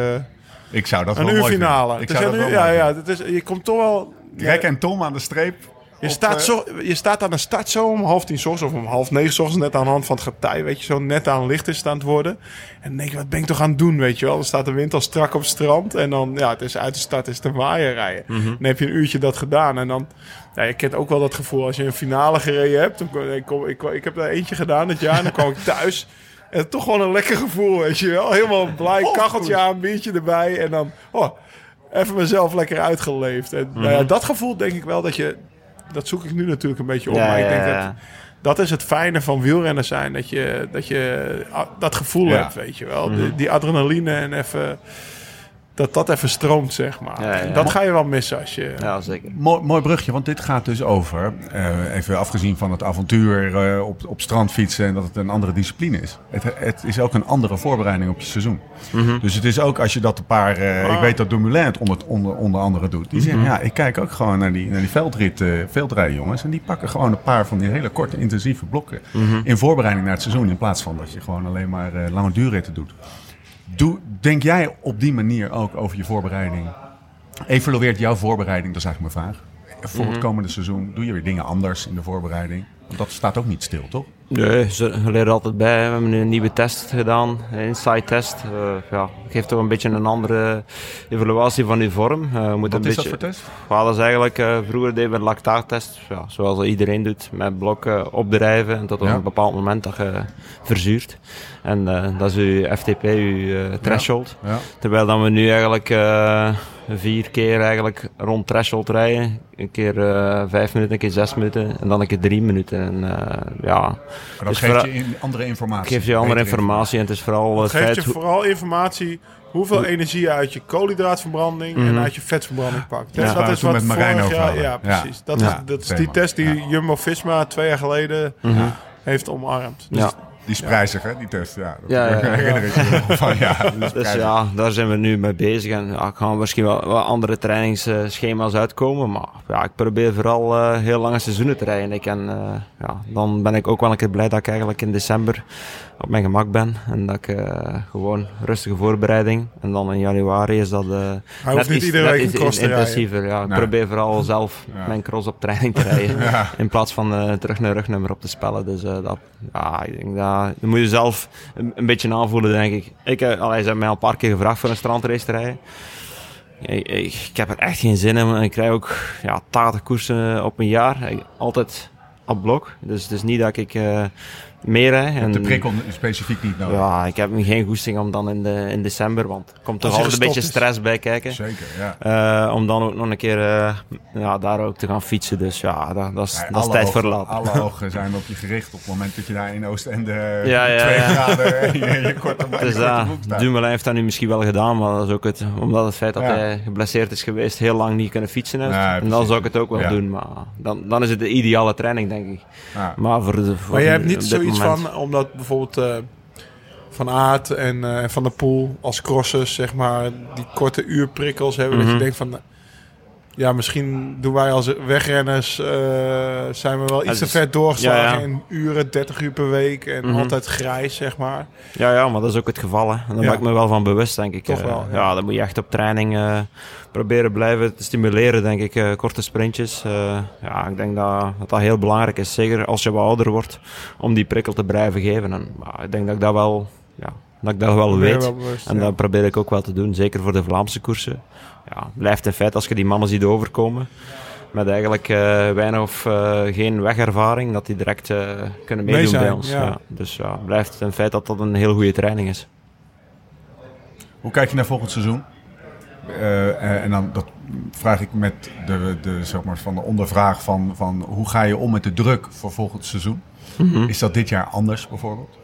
Ik zou dat een wel finale. Ik zou dat wel ja, ja, het is, je komt toch wel... Greg en Tom aan de streep. Je Op, staat, eh, zo, je staat aan de start zo om half tien ochtends of om half negen ochtends net aan de hand van het getij, weet je, zo net aan licht is het aan het worden. En dan denk je, wat ben ik toch aan het doen, weet je wel? Dan staat de wind al strak op het strand en dan, ja, het is uit de start, is het een waaier rijden. Dan heb je een uurtje dat gedaan en dan, ja, je kent ook wel dat gevoel als je een finale gereden hebt. Ik, kom, ik, ik heb daar eentje gedaan dit jaar en dan kwam ik thuis. En toch gewoon een lekker gevoel, weet je wel? Helemaal blij, kacheltje aan, biertje erbij en dan, oh, even mezelf lekker uitgeleefd. En nou ja, dat gevoel denk ik wel dat je, dat zoek ik nu natuurlijk een beetje op. Ja, maar ik denk dat dat is het fijne van wielrennen zijn. Dat je dat, je, ah, dat gevoel hebt, weet je wel. Mhm. Die, die adrenaline en even... Dat dat even stroomt, zeg maar. Ja, ja. En Dat ga je wel missen als je... Ja, zeker. Mooi, mooi brugje, want dit gaat dus over, eh, even afgezien van het avontuur eh, op, op strand fietsen en dat het een andere discipline is. Het, het is ook een andere voorbereiding op je seizoen. Dus het is ook als je dat een paar, eh, ik weet dat Dumoulin het onder, onder, onder andere doet. Die zeggen, ja, ik kijk ook gewoon naar die, naar die veldrit, eh, veldrijden jongens. En die pakken gewoon een paar van die hele korte, intensieve blokken in voorbereiding naar het seizoen. In plaats van dat je gewoon alleen maar eh, lange duurritten doet. Doe, denk jij op die manier ook over je voorbereiding? Evalueert jouw voorbereiding, dat is eigenlijk mijn vraag. Voor het komende seizoen doe je weer dingen anders in de voorbereiding. Want dat staat ook niet stil, toch? Nee, ze er altijd bij. We hebben een nieuwe test gedaan, een inside test. Eh, ja, geeft toch een beetje een andere evaluatie van je vorm. Eh, moet Wat een is beetje, dat voor test? Ja, dat is eigenlijk, eh, vroeger deden we een lactaattest, ja, zoals iedereen doet, met blokken opdrijven en tot op Ja. een bepaald moment dat je verzuurt. En dat is je FTP, eh, threshold. Ja. Terwijl dan we nu eigenlijk vier keer eigenlijk rond threshold rijden. Een keer vijf minuten, een keer zes minuten en dan een keer drie minuten. En, ja, Maar dat Dus geeft vooral- je in, andere informatie. geeft je andere informatie en het is vooral het Het geeft je vooral informatie hoeveel energie je uit je koolhydraatverbranding en Mhm. uit je vetverbranding pakt. Ja. Dus dat is wat met vorig jaar, ja, Ja. precies. Dat, Ja. is, dat is die test die Ja. Jumbo-Visma twee jaar geleden Mhm. heeft omarmd. Dus Ja. Die is prijzig, hè, die test. Ja, dat Ja, ja, ja. herinner ik me wel van. Ja, dat is Dus ja, daar zijn we nu mee bezig. En ja, ik gaan misschien wel wat andere trainingsschema's uitkomen. Maar ja, ik probeer vooral eh, heel lange seizoenen te rijden. Ik en, eh, ja, dan ben ik ook wel een keer blij dat ik eigenlijk in december op mijn gemak ben. En dat ik eh, gewoon rustige voorbereiding. En dan in januari is dat... Hij hoeft niet iedere week een intensiever. Ja, ik Nee. probeer vooral zelf mijn cross op training te rijden. In plaats van terug naar rugnummer op te spellen. Dus dat, ja, ik denk dat, dat moet je zelf een, beetje aanvoelen, denk ik. Ik eh, allee, ze mij al een paar keer gevraagd voor een strandrace te rijden. Ik, heb er echt geen zin in. Ik krijg ook ja, 80 koersen op een jaar. Altijd op blok. Dus het is niet dat ik eh meer rijd. En, De prikkel specifiek niet nodig. ja, ik heb geen goesting om dan in, de, in december, want er komt toch altijd een beetje is. stress bij kijken. Zeker, ja. Eh, om dan ook nog een keer eh, ja, daar ook te gaan fietsen. Dus ja, dat, dat is, Ja, dat is tijd ogen- voor later. Alle ogen zijn op je gericht op het moment dat je daar in Oostende Ja, ja, twee ja. graden en je, je korte, je Dus korte ja, broek staat. Dumoulin heeft dat nu misschien wel gedaan, maar dat is ook het, omdat het feit dat Ja. hij geblesseerd is geweest, heel lang niet kunnen fietsen heeft. Ja, en dan zou ik het ook wel Ja. doen, maar dan, dan is het de ideale training, denk ik. Ja. Maar voor de voor Maar je hebt niet moment- van, omdat bijvoorbeeld eh, Van Aert en eh, Van der Poel als crossers, zeg maar, die korte uurprikkels hebben. Dat Mhm. je denkt van, ja, misschien doen wij als wegrenners, eh, zijn we wel iets te is- ver doorgeslagen ja, ja. in uren, 30 uur per week en Mhm. altijd grijs, zeg maar. Ja, ja, maar dat is ook het geval. Hè. En daar Ja. ben ik me wel van bewust, denk ik. Toch wel, ja. ja. dan moet je echt op training proberen blijven te stimuleren, denk ik. eh, korte sprintjes. Eh, ja, ik denk dat, dat dat heel belangrijk is. Zeker als je wat ouder wordt, om die prikkel te blijven geven. En, ik denk dat ik dat wel, ja, dat ik dat wel weet. wel bewust, En ja. dat probeer ik ook wel te doen, zeker voor de Vlaamse koersen. Ja, blijft een feit als je die mannen ziet overkomen. Met eigenlijk eh, weinig of eh, geen wegervaring, dat die direct eh, kunnen Mee meedoen zijn, bij ons. ja. Ja. Dus ja, blijft een feit dat dat een heel goede training is. Hoe kijk je naar volgend seizoen? Eh, eh, en dan dat vraag ik met de, de, zeg maar, van de ondervraag van, van hoe ga je om met de druk voor volgend seizoen? Mhm. Is dat dit jaar anders bijvoorbeeld?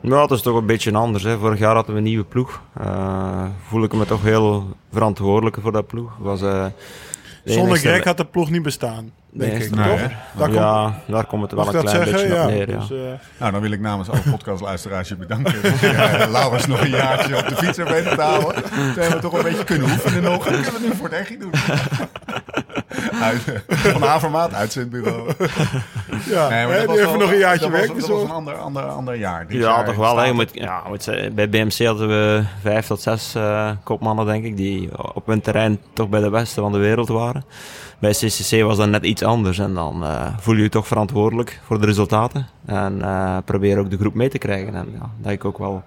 Ja, het is toch een beetje anders. Hè. Vorig jaar hadden we een nieuwe ploeg. Eh, voel ik me toch heel verantwoordelijk voor dat ploeg. Was, Zonder Greg had de ploeg niet bestaan, denk ik. nee, toch? Daar komt, ja, daar komt het wel een klein zeggen? beetje Ja. op neer. Ja. Dus, eh, Nou, dan wil ik namens alle podcastluisteraars je bedanken. Dat je uh, Laurens nog een jaartje op de fiets weten te houden. Toen hebben we toch een beetje kunnen oefenen nog. Dan kunnen we het nu voor het echt doen. Uit, van Havermaat, uitzendbureau. ja, Nee, maar hè, die even wel- nog een jaartje weg. Was, dat was een ander, ander, ander jaar. Dit Ja, jaar toch wel. Het- moet, ja, zeggen, bij BMC hadden we vijf tot zes eh, kopmannen, denk ik, die op hun terrein toch bij de beste van de wereld waren. Bij CCC was dat net iets anders en dan eh, voel je je toch verantwoordelijk voor de resultaten. En eh, probeer ook de groep mee te krijgen. En ja, dat heb ik ook wel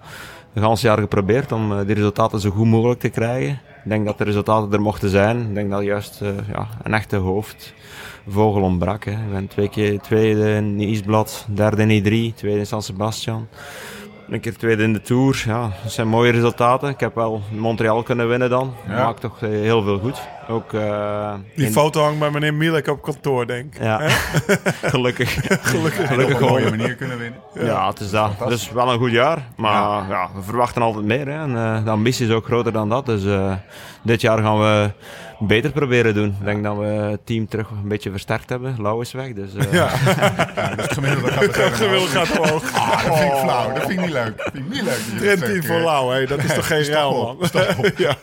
een gans jaar geprobeerd om die resultaten zo goed mogelijk te krijgen. Ik denk dat de resultaten er mochten zijn. Ik denk dat juist eh, ja, een echte hoofdvogel ontbrak. Hè. Ik ben twee keer tweede in Isblad, derde in I3, tweede in San Sebastian. Een keer tweede in de Tour. Ja, dat zijn mooie resultaten. Ik heb wel Montreal kunnen winnen dan. Dat Ja. maakt toch eh, heel veel goed. Ook eh, Die in- foto hangt bij meneer Mielek op kantoor, denk ik. Ja, gelukkig. Gelukkig. En op een mooie manier kunnen winnen. Ja, het is dat. Dus wel een goed jaar. Maar ja. we verwachten altijd meer. Hè. En, eh, de ambitie is ook groter dan dat. Dus eh, dit jaar gaan we beter proberen doen. Ik denk dat we het team terug een beetje versterkt hebben. Lau is weg. Dus, eh, Ja, Ja, dus het gemiddelde gaat het gemiddelde gaat omhoog. Ah, dat vind ik flauw. Dat vind ik niet leuk. Dat vind ik niet leuk. dat je dat Trend zegt, 10 voor. Lau, hè. dat is toch geen ruil, man. ja.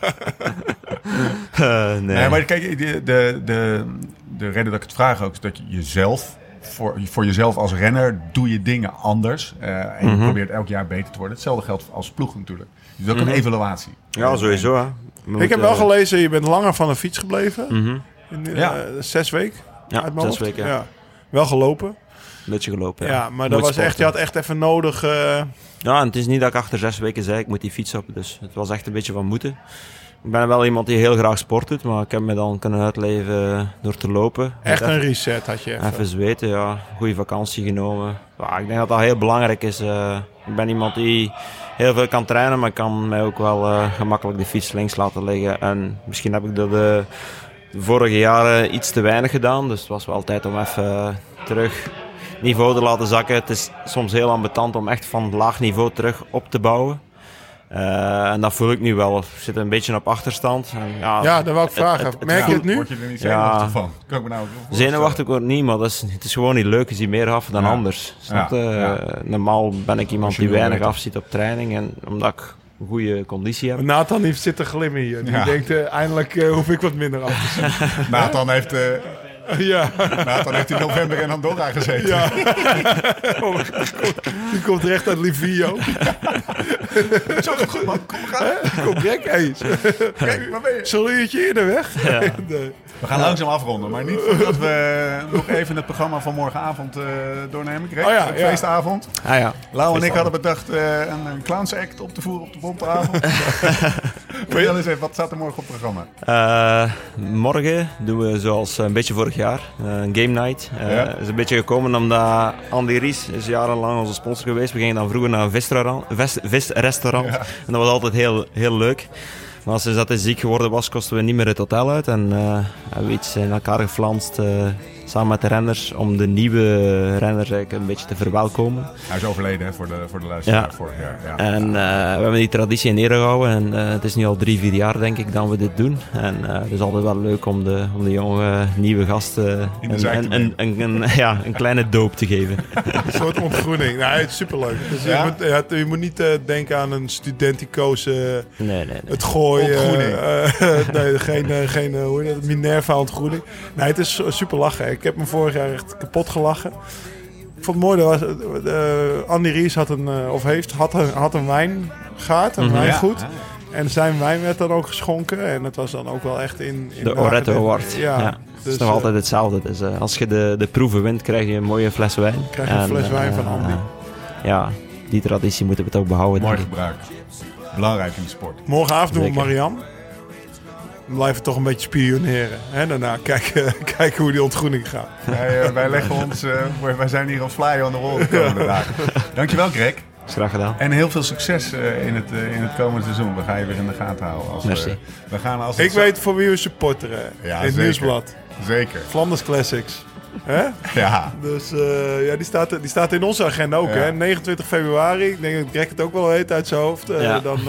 eh, nee. Nee, maar kijk, de, de, de, de reden dat ik het vraag ook is dat je jezelf, voor, voor jezelf als renner, doe je dingen anders. eh, en je probeert elk jaar beter te worden. Hetzelfde geldt als ploeg natuurlijk. Dus ook een evaluatie. ja, sowieso. Hè. Ik heb wel gelezen, je bent langer van de fiets gebleven. Mhm. In, eh, Ja. Zes weken? Ja, uit mijn zes hoofd. weken. Ja. Wel gelopen. Een beetje gelopen. Ja, maar dat was echt, je had echt even nodig. eh, Ja, en het is niet dat ik achter zes weken zei, ik moet die fiets op. Dus het was echt een beetje van moeten. Ik ben wel iemand die heel graag sport doet, maar ik heb me dan kunnen uitleven door te lopen. echt een reset had je even. Even zweten, ja. Goede vakantie genomen. Ja, ik denk dat dat heel belangrijk is. eh. ik ben iemand die heel veel kan trainen, maar kan mij ook wel eh, gemakkelijk de fiets links laten liggen. En misschien heb ik dat de, de vorige jaren iets te weinig gedaan. Dus het was wel tijd om even eh, terug niveau te laten zakken. Het is soms heel ambetant om echt van laag niveau terug op te bouwen. Eh, en dat voel ik nu wel. Ik zit een beetje op achterstand. En ja, Ja, dat wou ik vragen. het- het Merk je het nu? Word je er niet Ja. zenuwachtig van? Kan ik me nou. Zenuwachtig wordt niet, maar dat is, het is gewoon niet leuk. Je ziet meer af dan Ja. anders. Snap? Ja. Eh, Normaal ben ik iemand die wil weinig weten. afziet op training. En omdat ik een goede conditie heb. Nathan heeft zitten glimmen hier. Die Ja. denkt, eh, eindelijk hoef ik wat minder af te zien. Nathan heeft, ja. Nathan heeft in november in Andorra gezeten. ja. Die komt recht uit Livio. Zo goed man, kom gaan. Kom gek eens. Kijk, waar ben je? Zullen we een uurtje eerder weg? Nee. We gaan langzaam afronden, maar niet voordat we nog even het programma van morgenavond eh, doornemen. Greg, Oh ja, ja. feestavond. Ah ja. Lau en ik hadden bedacht eh, een, een clownsact op te voeren op de bonteavond. Vertel eens even, wat staat er morgen op het programma? Eh, morgen doen we zoals een beetje vorig jaar, eh, een game night. Eh Ja. is een beetje gekomen omdat Andy Ries is jarenlang onze sponsor geweest. We gingen dan vroeger naar een visrestaurant. vis- visrestaurant. Ja. En dat was altijd heel, heel leuk. Maar sinds dat hij ziek geworden was, kosten we niet meer het hotel uit. En eh, hebben we iets in elkaar geflanst samen met de renners om de nieuwe renners eigenlijk een beetje te verwelkomen. Hij is overleden hè, voor, de, voor de luisteraar Ja. vorig jaar. Ja. En eh, we hebben die traditie in ere gehouden. En eh, het is nu al drie, vier jaar denk ik dat we dit doen. En eh, het is altijd wel leuk om de, om de jonge nieuwe gasten een, een, een, een, een- ja, een kleine doop te geven. Een soort ontgroening. Nou, het is superleuk. Dus Ja? je, moet, ja, je moet niet denken aan een studentico's, eh, Nee, nee, nee. het gooien. Ontgroening. nee, geen, geen hoe heet Minerva ontgroening. Nee, het is super lachen. Ik heb me vorig jaar echt kapot gelachen. Ik vond het mooi, dat was, eh, Andy Ries had een, eh, of heeft, had een, had een wijngaard, een Mhm. wijngoed. Ja. En zijn wijn werd dan ook geschonken. En het was dan ook wel echt in... in De Oretto Award. Ja. Ja. Het dus, is nog eh, altijd hetzelfde. Dus, als je de, de proeven wint, krijg je een mooie fles wijn. Krijg je een fles wijn van Andy. ja, die traditie moeten we toch behouden. Mooi gebruik. Belangrijk in de sport. Morgenavond doen we. Marianne. We blijven toch een beetje spioneren. Hè? Daarna kijken, kijken hoe die ontgroening gaat. Wij, eh, wij leggen ons, eh, wij- zijn hier een flyer on the wall de komende dagen. Dankjewel Greg. Is graag gedaan. En heel veel succes eh, in, het, in het komende seizoen. We gaan je weer in de gaten houden. Als, we- Merci. we gaan als Ik zo- weet voor wie we supporteren. Ja, in het zeker. nieuwsblad. Zeker. Flanders Classics. Hè? Ja. Dus eh, ja, die staat, die staat in onze agenda ook. Ja. Hè? 29 februari. Ik denk dat Greg het ook wel weet uit zijn hoofd. Eh, Ja. dan, eh,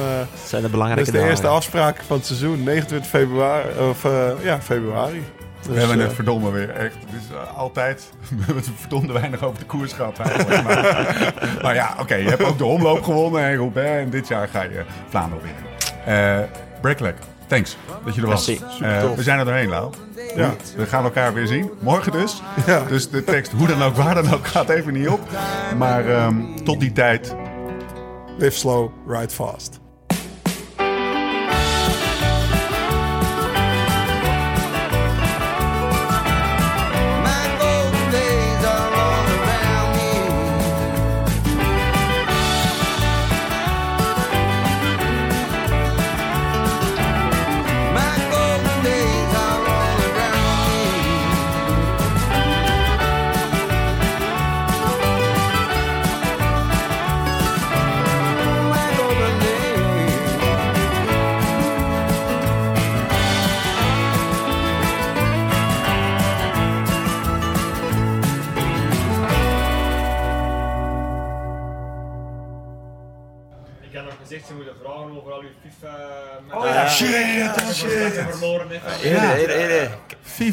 zijn de dat belangrijke is de dagen. eerste afspraak van het seizoen. 29 februari. Of eh, ja, februari. we hebben het verdomme weer echt. Het is uh, altijd. We hebben het verdomde weinig over de koers gehad. Eigenlijk. maar, maar ja, oké. Okay, je hebt ook de omloop gewonnen en Roubaix. En dit jaar ga je Vlaanderen winnen. Uh, Breakleg, thanks dat je er was. Uh, we zijn er doorheen, Lau. Ja. We gaan elkaar weer zien. Morgen dus. Ja. Dus de tekst, hoe dan ook, waar dan ook, gaat even niet op. Maar um, tot die tijd. Live slow, ride fast.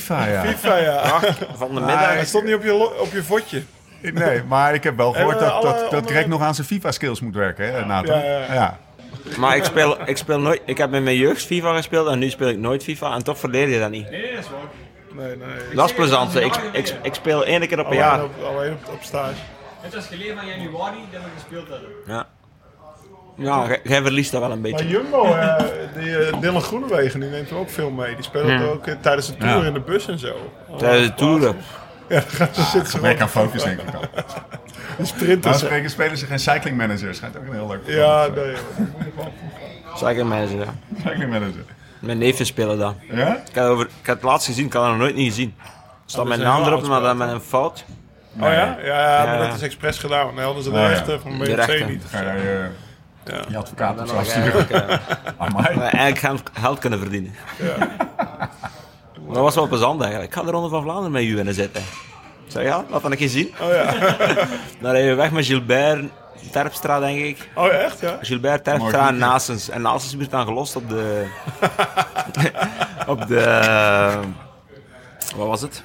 FIFA, ja. FIFA, ja. van de middag. Het stond niet op je, op je vodje. Nee, maar ik heb wel gehoord dat, dat, dat Greg nog aan zijn FIFA-skills moet werken, hè, Nathan? Ja, ja. ja. Maar ik speel, ik speel nooit... Ik heb met mijn jeugd FIFA gespeeld en nu speel ik nooit FIFA. En toch verleer je dat niet. Nee, dat is waar. Nee, nee. Dat is plezant. Ik, ik, ik speel één keer op een jaar. Op, alleen op, op stage. Het was geleden van januari dat we gespeeld hadden. Ja. Ja, jij verliest dat wel een beetje. Maar Jumbo, uh, die uh, Dylan Groenewegen, die neemt er ook veel mee. Die speelt ook uh, tijdens de tour ja. in de bus en zo. Tijdens de tour? Ja, dan gaat ze ah, zitten. Gebrek aan focus, denk ik dan. Die sprinters. Nou, spreken spelen ze geen cycling manager. Schijnt ook een heel leuk Ja, nee. cycling manager, ja. Cycling manager. Mijn neven spelen dat. Ja? Ik heb, over, ik heb het laatst gezien, ik had het nog nooit niet gezien. Er staat oh, mijn naam erop, maar dan met een fout. Nee. Oh ja? ja? Ja, maar dat is expres gedaan. Want dan hadden ze de oh, rechten van BMC niet. Ga je, ja. Je advocaat op zou sturen. Eigenlijk, eigenlijk geld kunnen verdienen. Ja. dat was wel plezant eigenlijk. Ik ga de Ronde van Vlaanderen met u willen zitten. Ik zei ja, laat dan een keer zien. Oh ja. dan rijden we weg met Gilbert Terpstra, denk ik. Oh, echt? Ja? Gilbert Terpstra en Nasens. En Nasens werd dan gelost op de... op de... Wat was het?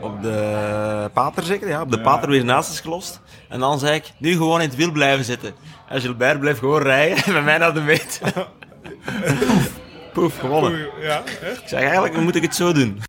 Op de pater zeker? Ja, op de ja. pater weer Nasens gelost. En dan zei ik, nu gewoon in het wiel blijven zitten. En Gilbert bleef gewoon rijden en met mij naar de meet. Poef, gewonnen. Ja, echt? Ik zeg, eigenlijk moet ik het zo doen.